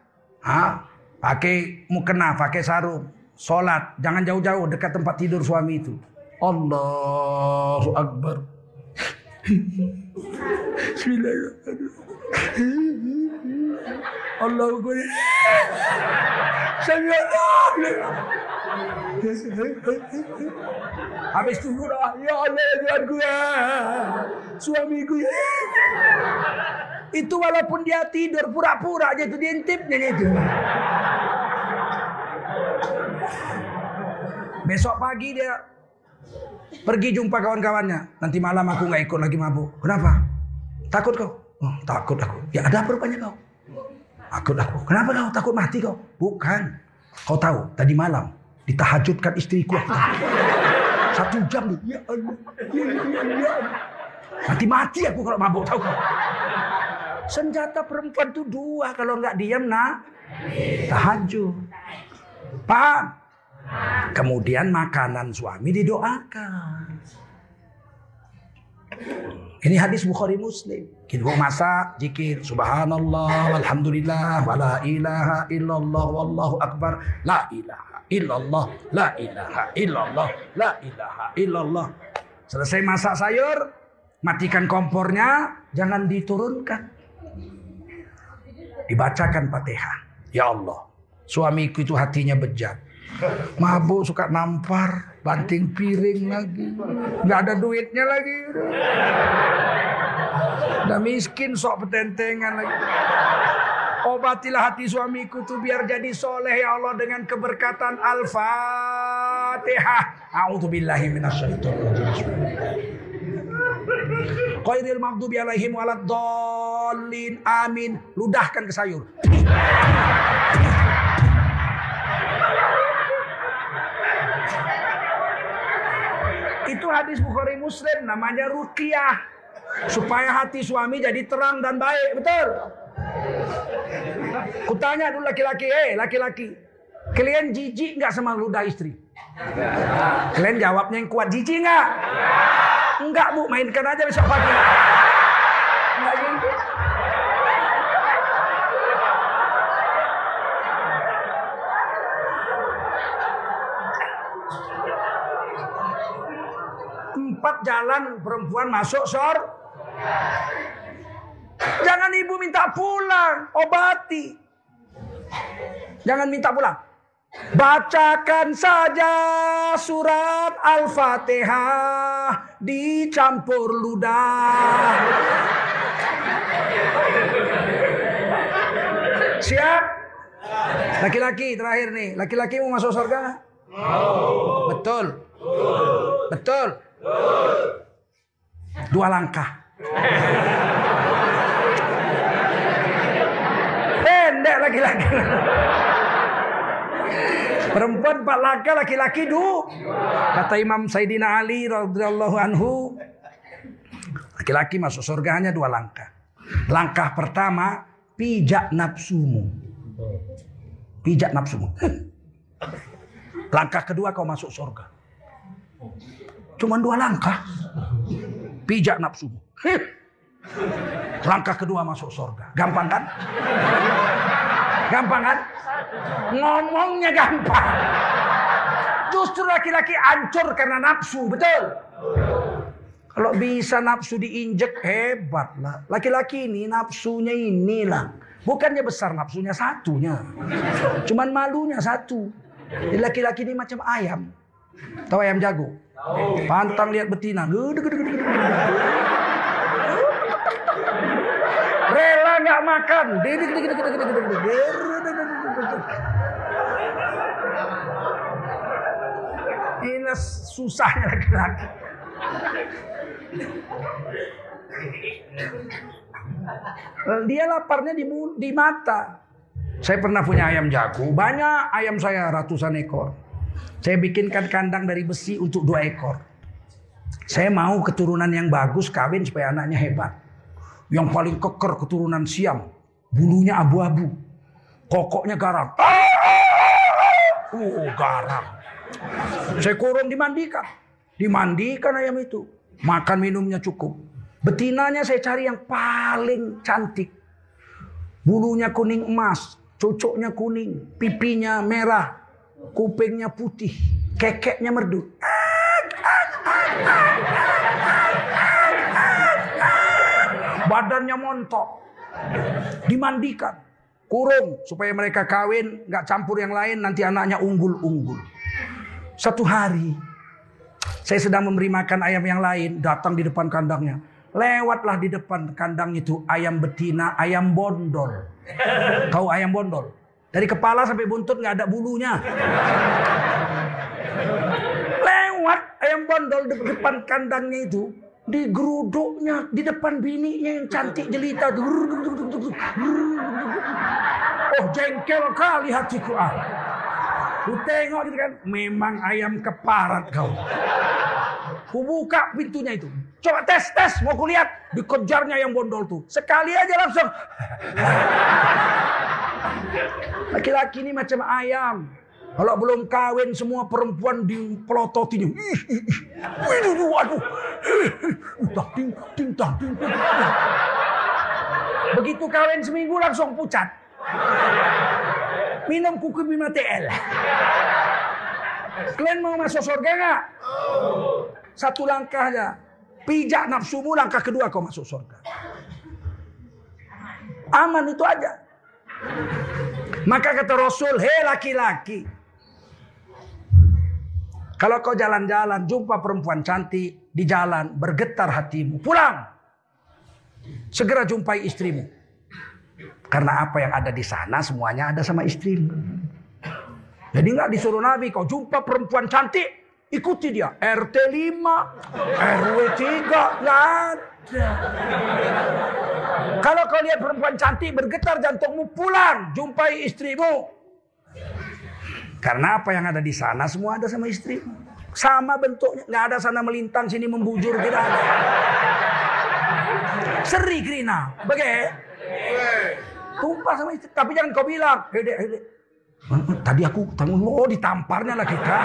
Ha? Pakai mukena, pakai sarung. Sholat, jangan jauh-jauh dekat tempat tidur suami itu. Allahu Akbar. Bismillahirrahmanirrahim. Allahu Akbar. Habis itu udah ya Allah Tuhanku ya. Suamiku ya. Itu walaupun dia tidur pura-pura aja itu diintipnya itu. Besok pagi dia pergi jumpa kawan-kawannya. Nanti malam aku nggak ikut lagi mabuk. Kenapa? Takut kau? Oh, takut aku. Ya ada apa rupanya kau? Takut aku. Kenapa kau takut mati kau? Bukan. Kau tahu tadi malam ditahajudkan istriku. Satu jam. Ya Allah. Ya, ya, ya. Mati mati aku kalau mabuk tahu kau. Senjata perempuan tuh dua kalau nggak diam nak tahajud. Paham? Kemudian makanan suami didoakan. Ini hadis Bukhari Muslim. Kita mau masak, zikir, subhanallah, alhamdulillah, wala ilaha illallah, wallahu akbar, la ilaha illallah, la ilaha illallah, la ilaha illallah. Selesai masak sayur, matikan kompornya, jangan diturunkan. Dibacakan Fatihah. Ya Allah, suamiku itu hatinya bejat. Mabuk suka nampar, banting piring lagi. Nggak ada duitnya lagi. Udah miskin sok petentengan lagi. Obatilah hati suamiku tuh biar jadi soleh ya Allah dengan keberkatan Al-Fatihah. A'udzubillahi minasyaitonirrajim. Qairil maghdubi alaihim waladdallin. Amin. Ludahkan ke sayur. Itu hadis Bukhari Muslim namanya ruqyah. Supaya hati suami jadi terang dan baik, betul? Kutanya dulu laki-laki, eh laki-laki, kalian jijik nggak sama ludah istri? Kalian jawabnya yang kuat, jijik nggak? Enggak bu, mainkan aja besok pagi. Enggak gitu. Empat jalan perempuan masuk sor. Jangan ibu minta pulang, obati. Jangan minta pulang. Bacakan saja surat Al-Fatihah dicampur ludah. Siap? Laki-laki terakhir nih. Laki-laki mau masuk surga? Betul. Betul. Dua langkah. Pendek laki-laki. Perempuan empat langkah, laki-laki du. Kata Imam Sayyidina Ali radhiyallahu anhu, laki-laki masuk surga hanya dua langkah. Langkah pertama, pijak nafsumu. Pijak nafsumu. Langkah kedua kau masuk surga. Cuma dua langkah. Pijak nafsumu. Langkah kedua masuk surga. Gampang kan? Gampang kan? Ngomongnya gampang. Justru laki-laki ancur karena nafsu, betul? Kalau bisa nafsu diinjek hebat lah. Laki-laki ini nafsunya inilah. Bukannya besar nafsunya satunya. Cuman malunya satu. Laki-laki ini macam ayam. Tahu ayam jago? Pantang lihat betina. Rela nggak makan. Ini susahnya laki-laki. Dia laparnya di, di mata. Saya pernah punya ayam jago, banyak ayam saya ratusan ekor. Saya bikinkan kandang dari besi untuk dua ekor. Saya mau keturunan yang bagus kawin supaya anaknya hebat. Yang paling keker keturunan siam. Bulunya abu-abu. Kokoknya garam. Oh garam. Saya kurung dimandikan. Dimandikan ayam itu. Makan minumnya cukup. Betinanya saya cari yang paling cantik. Bulunya kuning emas. Cocoknya kuning. Pipinya merah kupingnya putih, kekeknya merdu. Badannya montok. Dimandikan. Kurung supaya mereka kawin, nggak campur yang lain, nanti anaknya unggul-unggul. Satu hari, saya sedang memberi makan ayam yang lain, datang di depan kandangnya. Lewatlah di depan kandang itu ayam betina, ayam bondol. Kau ayam bondol? Dari kepala sampai buntut nggak ada bulunya. Lewat ayam bondol di depan kandangnya itu. Di geruduknya, di depan bininya yang cantik jelita. Oh jengkel kali hatiku ah. Ku tengok gitu kan, memang ayam keparat kau. Ku buka pintunya itu. Coba tes, tes, mau kulihat. Dikejarnya yang bondol tuh. Sekali aja langsung. Laki-laki ini macam ayam. Kalau belum kawin semua perempuan dipelototinya. Ih, ih, ih. Waduh. Ting, ting, ting, ting, Begitu kawin seminggu langsung pucat. Minum kuku bima TL. Kalian mau masuk surga nggak? Satu langkah aja. Pijak nafsumu langkah kedua kau masuk surga. Aman itu aja. Maka kata Rasul, hei laki-laki. Kalau kau jalan-jalan, jumpa perempuan cantik di jalan, bergetar hatimu. Pulang. Segera jumpai istrimu. Karena apa yang ada di sana semuanya ada sama istrimu. Jadi nggak disuruh Nabi, kau jumpa perempuan cantik, ikuti dia. RT 5, RW 3, nggak. Kalau kau lihat perempuan cantik bergetar jantungmu pulang jumpai istrimu. Karena apa yang ada di sana semua ada sama istrimu. Sama bentuknya, nggak ada sana melintang sini membujur tidak ada. Seri Krina, bagai. Tumpah sama istri, tapi jangan kau bilang, hede, hede. Tadi aku tanggung, oh ditamparnya lah kita.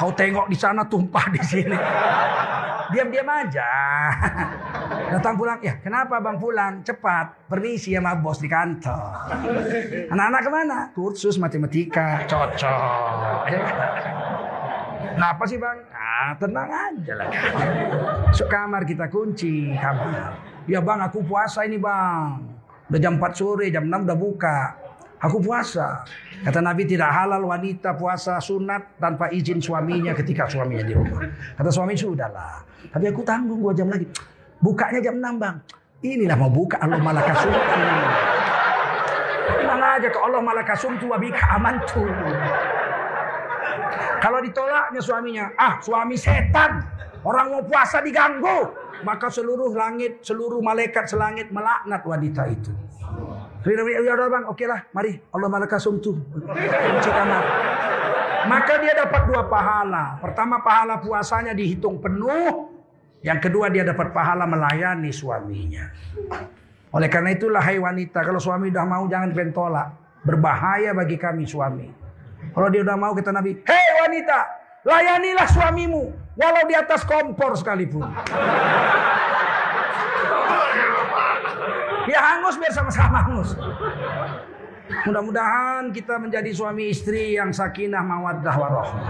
Kau tengok di sana tumpah di sini. Diam-diam aja. Datang pulang, ya kenapa bang pulang? Cepat, permisi sama bos di kantor. Anak-anak ke mana? Kursus matematika, cocok. Kenapa sih bang? Ah, tenang aja lah. Masuk kamar kita kunci kamar. Ya bang, aku puasa ini bang. Udah jam 4 sore, jam 6 udah buka. Aku puasa. Kata Nabi tidak halal wanita puasa sunat tanpa izin suaminya ketika suaminya di rumah. Kata suami sudahlah. Tapi aku tanggung dua jam lagi. Bukanya jam 6 bang. Inilah mau buka Allah malah kasumtu. Tenang aja ke Allah malah kasumtu wabika amantu. Kalau ditolaknya suaminya, ah suami setan. Orang mau puasa diganggu. Maka seluruh langit, seluruh malaikat selangit melaknat wanita itu. Ya bang, oke lah, mari Allah malakasum tuh kunci kamar. Maka dia dapat dua pahala. Pertama pahala puasanya dihitung penuh. Yang kedua dia dapat pahala melayani suaminya. Oleh karena itulah hai wanita, kalau suami udah mau jangan pentolak. Berbahaya bagi kami suami. Kalau dia udah mau kata Nabi, hei wanita, layanilah suamimu. Walau di atas kompor sekalipun. Ya hangus biar sama-sama hangus. Mudah-mudahan kita menjadi suami istri yang sakinah mawaddah warahmah.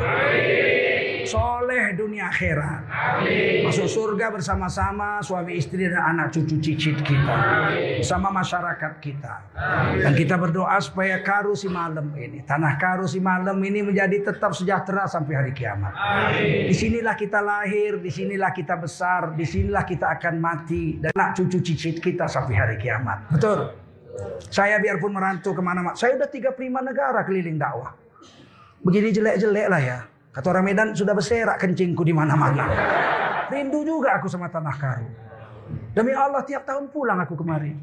Soleh dunia akhirat. Masuk surga bersama-sama suami istri dan anak cucu cicit kita. Bersama masyarakat kita. Dan kita berdoa supaya karu si malam ini. Tanah karu si malam ini menjadi tetap sejahtera sampai hari kiamat. Di sinilah kita lahir, di sinilah kita besar, di sinilah kita akan mati. Dan anak cucu cicit kita sampai hari kiamat. Betul. Saya biarpun merantau ke mana-mana. Saya udah tiga prima negara keliling dakwah. Begini jelek-jelek lah ya. Kata orang Medan sudah berserak kencingku di mana-mana. Rindu juga aku sama tanah karu. Demi Allah tiap tahun pulang aku kemari.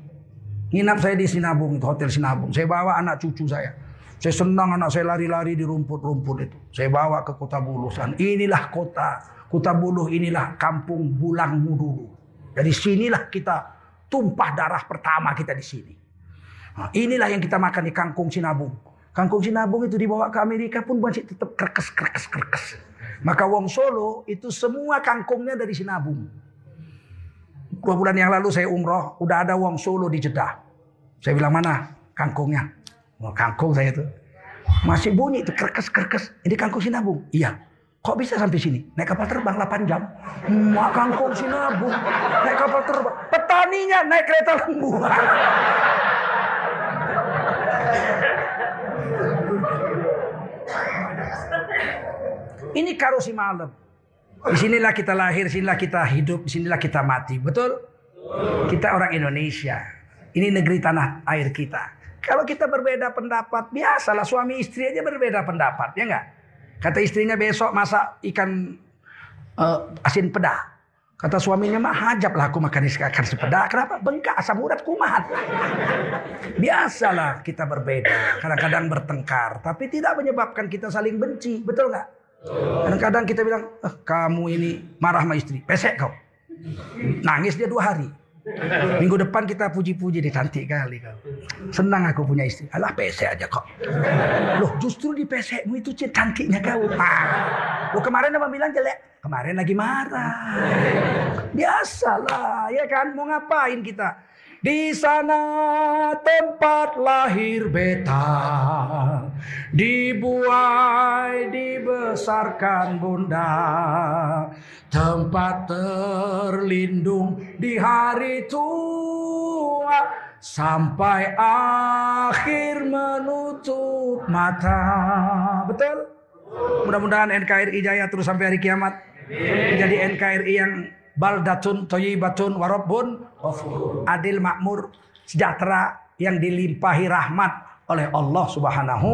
Nginap saya di Sinabung, itu hotel Sinabung. Saya bawa anak cucu saya. Saya senang anak saya lari-lari di rumput-rumput itu. Saya bawa ke kota Bulusan. Inilah kota. Kota Buluh inilah kampung Bulangmu dulu. Dari sinilah kita tumpah darah pertama kita di sini. Inilah yang kita makan di kangkung Sinabung. Kangkung Sinabung itu dibawa ke Amerika pun masih tetap kerkes, kerkes, kerkes. Maka Wong Solo itu semua kangkungnya dari Sinabung. Dua bulan yang lalu saya umroh, udah ada Wong Solo di Jeddah. Saya bilang mana kangkungnya? Oh, kangkung saya itu. Masih bunyi itu kerkes-kerkes. Ini kangkung sinabung. Iya. Kok bisa sampai sini? Naik kapal terbang 8 jam. Mak kangkung sinabung. Naik kapal terbang. Petaninya naik kereta lembu. Ini karosi malam. Di sinilah kita lahir, sinilah kita hidup, sinilah kita mati. Betul? Kita orang Indonesia. Ini negeri tanah air kita. Kalau kita berbeda pendapat, biasalah suami istri aja berbeda pendapat, ya enggak? Kata istrinya besok masak ikan uh, asin peda. Kata suaminya mah hajab lah aku makan ikan sepeda. Kenapa? Bengkak asam urat kumat. Biasalah kita berbeda. Kadang-kadang bertengkar. Tapi tidak menyebabkan kita saling benci. Betul nggak? Kadang-kadang kita bilang, eh, kamu ini marah sama istri. Pesek kau. Nangis dia dua hari. Minggu depan kita puji-puji deh cantik kali kau. Senang aku punya istri. Alah pesek aja kok. Loh justru di pesekmu itu cantiknya kau. Ah. Loh kemarin apa bilang jelek? Kemarin lagi marah. Biasalah ya kan mau ngapain kita? Di sana tempat lahir beta. Dibuai dibesarkan bunda. Tempat terlindung di hari tua. Sampai akhir menutup mata. Betul? Mudah-mudahan NKRI jaya terus sampai hari kiamat. Jadi NKRI yang baldatun toyibatun warobun adil makmur sejahtera yang dilimpahi rahmat oleh Allah Subhanahu